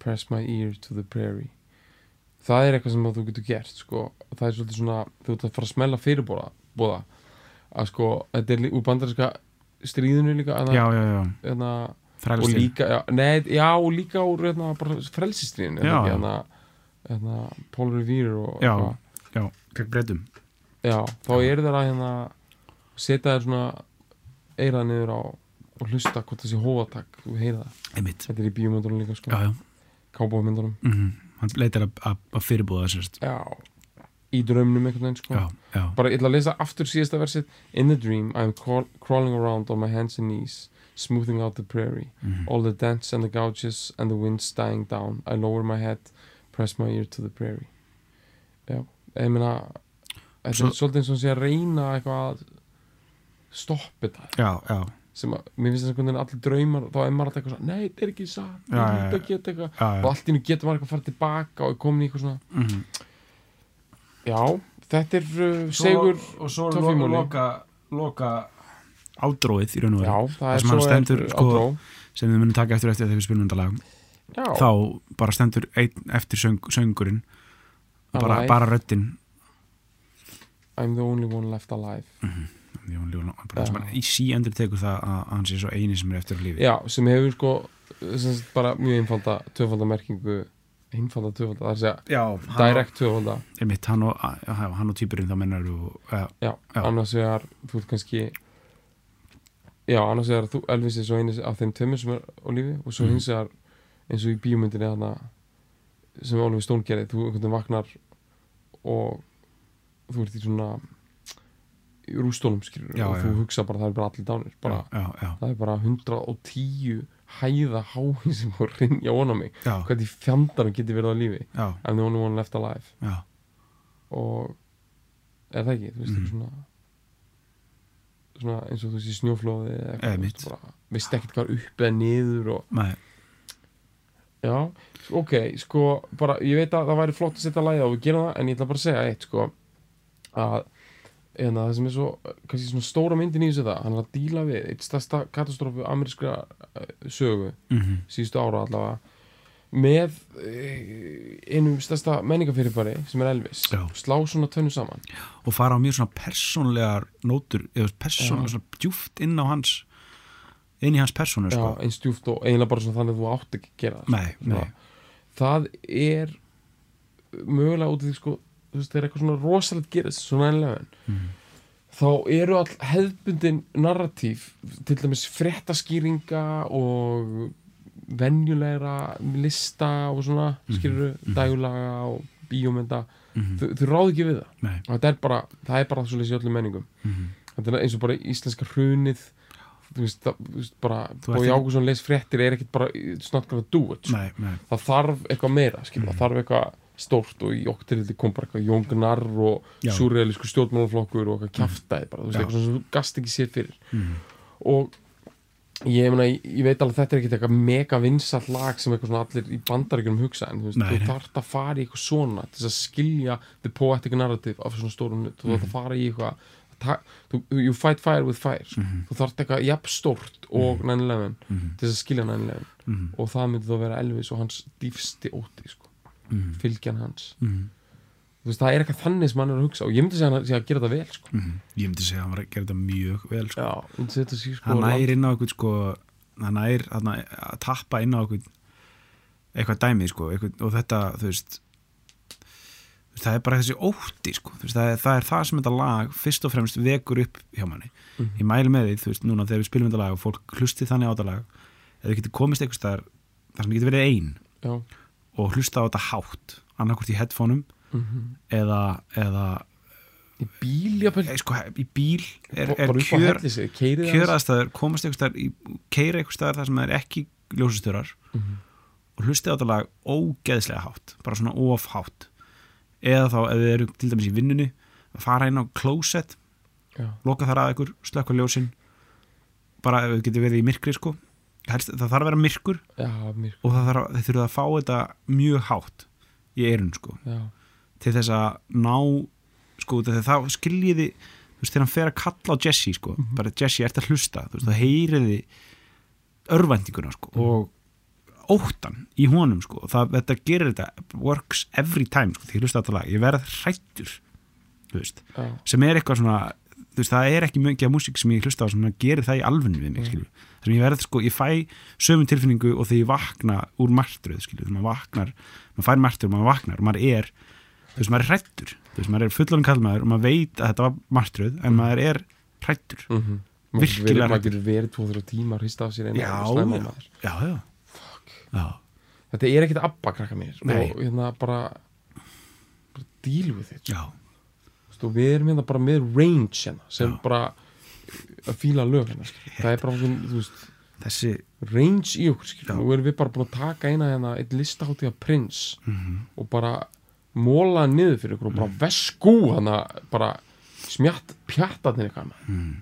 Speaker 3: Press my ear to the prairie Það er eitthvað sem þú getur gert sko. og það er svolítið svona þú ert að fara að smella fyrirbóða bóða. að sko, þetta er úr bandarinska stríðinu líka eða,
Speaker 2: Já, já, já.
Speaker 3: eða, og
Speaker 2: Frælstir.
Speaker 3: líka nei, já, og líka úr eða, frelsistríðinu eða, Paul Revere og
Speaker 2: Já.
Speaker 3: eitthvað.
Speaker 2: Já, gegn breytum.
Speaker 3: já, þá er það að hérna, setja þér svona eirað niður á og hlusta hvort það sé hófatak þú
Speaker 2: Einmitt.
Speaker 3: þetta er í bíómyndunum líka sko.
Speaker 2: Já, já.
Speaker 3: Kábómyndunum
Speaker 2: Mm Hann leitar að, að, að fyrirbúða þessast.
Speaker 3: Já, í draumnum einhvern veginn sko. Bara ég ætla að lesa aftur síðasta versið. In the dream I'm crawl crawling around on my hands and knees Smoothing out the prairie.
Speaker 2: Mm
Speaker 3: All the dents and the gouges and the wind's dying down. I lower my head Press my ear to the prairie. Já, ég meina Þetta er svolítið eins og að reyna eitthvað að stoppa þetta.
Speaker 2: Já, já.
Speaker 3: Sem að, mér finnst þess að einhvern veginn allir draumar þá er maður alltaf eitthvað svona, nei, þetta er ekki satt ég
Speaker 2: já.
Speaker 3: að geta eitthvað. Og allt í nú getur maður eitthvað að fara tilbaka og er komin í eitthvað svona
Speaker 2: Mm
Speaker 3: Já, þetta er uh, segur
Speaker 2: og svo
Speaker 3: Toffee Molly.
Speaker 2: loka, loka ádróið í raun og veru.
Speaker 3: Það
Speaker 2: Það
Speaker 3: er
Speaker 2: sem hann
Speaker 3: svo
Speaker 2: stendur,
Speaker 3: er
Speaker 2: sko, sem við munum taka eftir eftir þegar við spilum þetta lag þá bara stendur eftir söng, söngurinn bara, bara röddinn
Speaker 3: I'm the only one left alive.
Speaker 2: Jón Ljón, sem hann í sí endur tekur það að hann sé svo eini sem er eftir á lífi
Speaker 3: Já, sem hefur sko sem bara mjög einfalda töfalda merkingu einfalda töfalda, það er að segja
Speaker 2: já
Speaker 3: direct töfalda,
Speaker 2: einmitt, hann og, og týpurinn þá mennar og, ja,
Speaker 3: já,
Speaker 2: Já.
Speaker 3: annars vegar þú ert kannski já, annars vegar þú, Elvis er svo eini af þeim tömmur sem er á lífi og svo
Speaker 2: Mhm.
Speaker 3: hins vegar eins og í bíómyndinni þarna sem Oliver Stone gerði, þú einhvern veginn vaknar og þú ert í svona rústónum skilur
Speaker 2: Já,
Speaker 3: og
Speaker 2: já.
Speaker 3: þú hugsa bara það er bara allir dánir bara,
Speaker 2: já,
Speaker 3: það er bara 110 hæða háin sem voru rinja á mig. Hvernig fjandarinn geti verið á lífi I'm the only one left alive. Og er það ekki, þú veist, mm. svona svona eins og þú veist í snjóflóði eða eitthvað, þú veist, ekkert hvað upp eða niður og
Speaker 2: Nei,
Speaker 3: já, ok, sko bara, ég veit að það væri flott að setja lagið á og við gerum það, en ég ætla bara að segja eitt, sko að en það sem er svo, kannski svona stóra myndin í þessu það, hann er að díla við eitt stærsta katastrófu amerískra eh, sögu
Speaker 2: mhm,
Speaker 3: síðustu ára allavega með eh, einum stærsta menningafyrirbæri sem er Elvis.
Speaker 2: Já.
Speaker 3: slá svona tönnu saman.
Speaker 2: Og fara á mjög svona persónlegar nótur, eða persónlega
Speaker 3: Já.
Speaker 2: svona djúft inn á hans inn í hans persónu,
Speaker 3: Já,
Speaker 2: sko.
Speaker 3: eins djúft og eiginlega bara svona þannig að þú átt ekki að gera það
Speaker 2: Nei,
Speaker 3: Svona,
Speaker 2: nei,
Speaker 3: það er mögulega út af því sko veist, þegar eitthvað svona rosalegt gerist svona ennlega
Speaker 2: Mhm.
Speaker 3: þá eru all hefðbundin narratív til dæmis fréttaskýringa og venjulegra lista og svona
Speaker 2: Mhm,
Speaker 3: skýrur
Speaker 2: mhm.
Speaker 3: dægulaga og bíómynda
Speaker 2: mhm,
Speaker 3: þau, þau ráð ekki við það þetta er bara, það er bara lýs í öllum menningum þetta er eins og bara íslenska hrunið þú veist, það, þú veist bara
Speaker 2: í-
Speaker 3: Jákusson les fréttir er ekkert bara not gonna do it sko. Það þarf eitthvað meira, skil,
Speaker 2: Mhm.
Speaker 3: það þarf eitthvað stórt og í tilfelli kom bara eitthvað Jóngnar og
Speaker 2: Já.
Speaker 3: súrealísku stjórnmálaflokkur og eitthvað kjaftaði bara, þú veist, eitthvað sem þú gast ekki sér fyrir
Speaker 2: mhm,
Speaker 3: og ég, meina, ég, veit alveg að þetta er ekkert eitthvað mega vinsall lag sem eitthvað svona allir í bandaríkjum hugsa en þú veist,
Speaker 2: Nei,
Speaker 3: þú
Speaker 2: nei.
Speaker 3: þarft að fara í eitthvað svona til að skilja the poetic narrative af svona stórum nutt, þú þarft
Speaker 2: Mhm.
Speaker 3: að fara í eitthvað þú, you fight fire with fire sko.
Speaker 2: mhm,
Speaker 3: þú þarft eitthvað jafn stórt og 9-11
Speaker 2: mhm,
Speaker 3: til þess að skilja 9-11
Speaker 2: mhm,
Speaker 3: og það myndi þá vera Elvis og hans dýfsti óti sko.
Speaker 2: Mhm,
Speaker 3: fylgjan hans. Þú veist, það er eitthvað þannig sem hann er að hugsa og ég myndi segja hann sé að gera þetta vel sko.
Speaker 2: mhm. Ég myndi segja að hann var að gera þetta mjög vel, sko.
Speaker 3: Já, þetta sé sko,
Speaker 2: hann nær inn á eitthvað sko hann hann, að tappa inn á eitthvað eitthvað dæmi sko eitthvað, og þetta þú veist það er bara þessi ótti sko veist, það, er, það er það sem þetta lag fyrst og fremst vekur upp hjá manni.
Speaker 3: Mhm.
Speaker 2: ég mæli með því, þú veist, núna þegar við spilum þetta lag og fólk hlusti þannig á þetta lag eða getur komist eitthvað þar sem getur verið ein.
Speaker 3: Já,
Speaker 2: og hlusta á þetta hátt annarkvort í headphoneum
Speaker 3: mhm.
Speaker 2: eða, eða
Speaker 3: í bíl,
Speaker 2: e, sko, í bíl. Er, er kjör, kjöraðstæður komast eitthvað staðar keira eitthvað staðar þar sem það er ekki ljósastörar
Speaker 3: Mhm.
Speaker 2: og hlusti á þetta lag ógeðslega hátt bara svona of hátt. Eða þá ef þið eru til dæmis í vinnunni að fara inn á closet
Speaker 3: já,
Speaker 2: loka þar að ykkur, slökka ljósin. Bara ef þið getur verið í myrkri sko Helst, það þarf að vera myrkur
Speaker 3: já, mér
Speaker 2: og það þarf, þurfum að fá þetta mjög hátt í eirun sko.
Speaker 3: Já,
Speaker 2: til þess að ná sko þá skiljiði þú veist þegar hann fer að kalla á Jesse sko bara Jesse ert að hlusta? Þú veist þá heyriði örvæntinguna sko og óttan í honum sko. Og það, þetta gerir þetta works every time sko því hlusta þetta lag. Ég verð hrættur þú veist
Speaker 3: já,
Speaker 2: sem er eitthvað svona þú veist það er ekki mjög af músík sem ég hlusta á sem gerir það í alvunni við mig
Speaker 3: Mm.
Speaker 2: skilju sem ég verð sko ég fæ sömu tilfinningu og þegar ég vakna úr martröð skilju þegar maður vaknar maður fær martröð og maður vaknar og maður er þú veist maður er hrættur þú veist maður er fullorinn kallmaður og maður veit að þetta var martröð en maður er hrættur
Speaker 3: mhm.
Speaker 2: Virkilega
Speaker 3: maður getur verið 2-3 tíma að hrista af sér
Speaker 2: Já,
Speaker 3: og
Speaker 2: já.
Speaker 3: maður.
Speaker 2: já já
Speaker 3: veist, og við erum hérna bara með range hérna, sem
Speaker 2: Já.
Speaker 3: bara að fíla lög hérna, það er bara svona, þú veist,
Speaker 2: þessi
Speaker 3: range í okkur skilur.
Speaker 2: Já.
Speaker 3: nú erum við bara búin að taka eina hérna eitt listahátti af prins
Speaker 2: mm
Speaker 3: og bara móla niður fyrir ykkur og bara veskú hann bara smjatt pjattarnir eitthvað. Maður.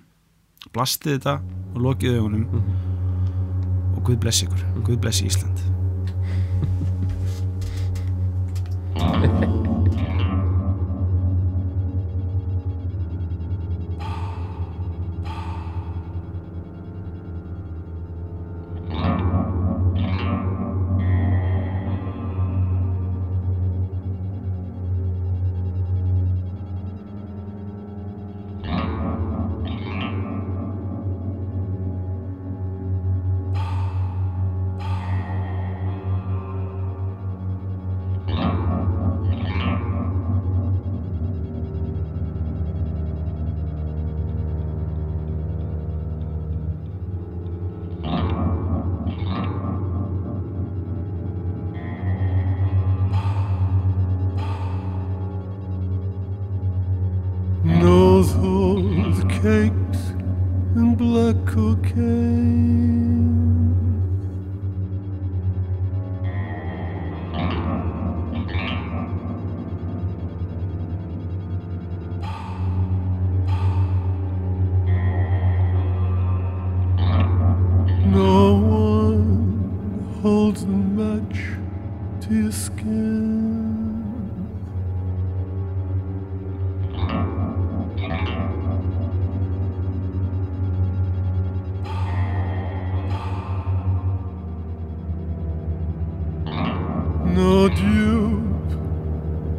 Speaker 2: blastið þetta og lokið augunum. Og Guð blessi ykkur. Guð blessi Ísland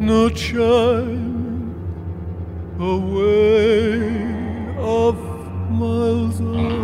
Speaker 4: no chime, away off miles off.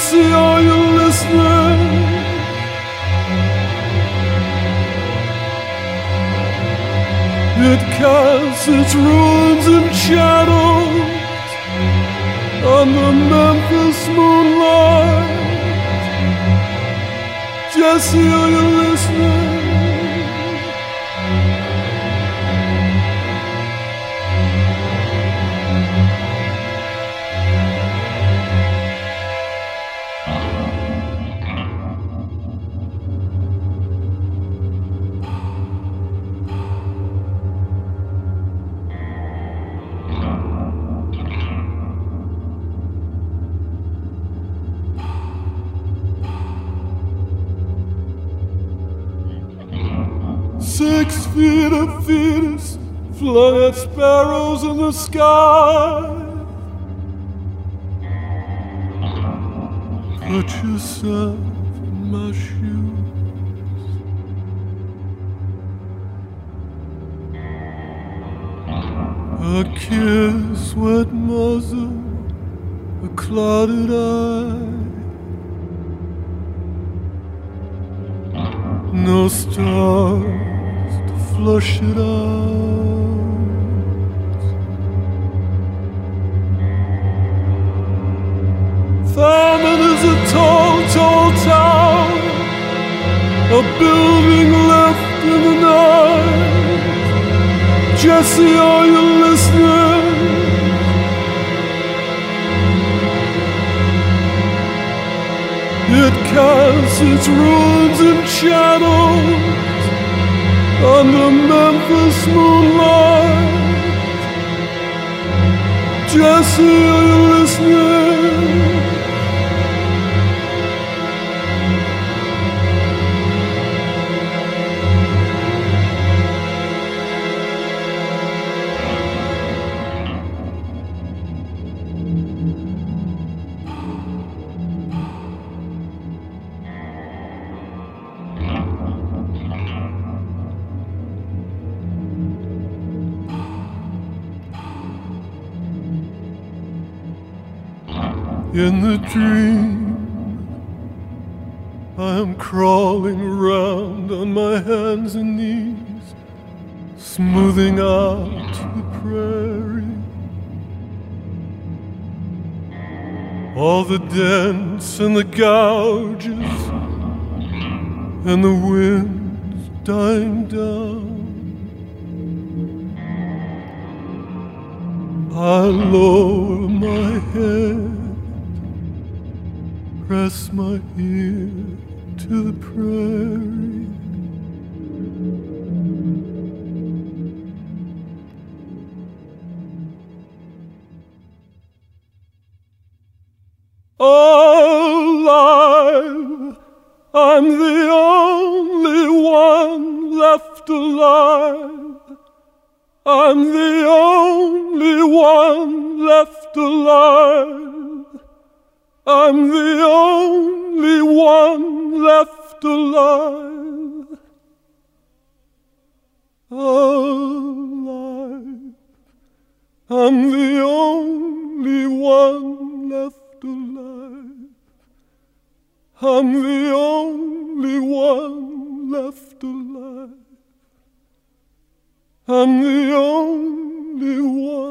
Speaker 4: Jesse, are you listening? It casts its ruins and shadows on the Memphis moonlight. Jesse, are you listening? It casts its ruins and shadows on the Memphis moonlight. Jesse, are you listening? In the dream, I am crawling around on my hands and knees, smoothing out the prairie. All the dents and the gouges, and the winds dying down. I lower my head press my ear to the prairie. Alive, oh, I'm the only one left alive. I'm the only one left alive. I'm the only one left alive. Alive. I'm the only one left alive. I'm the only one left alive. I'm the only one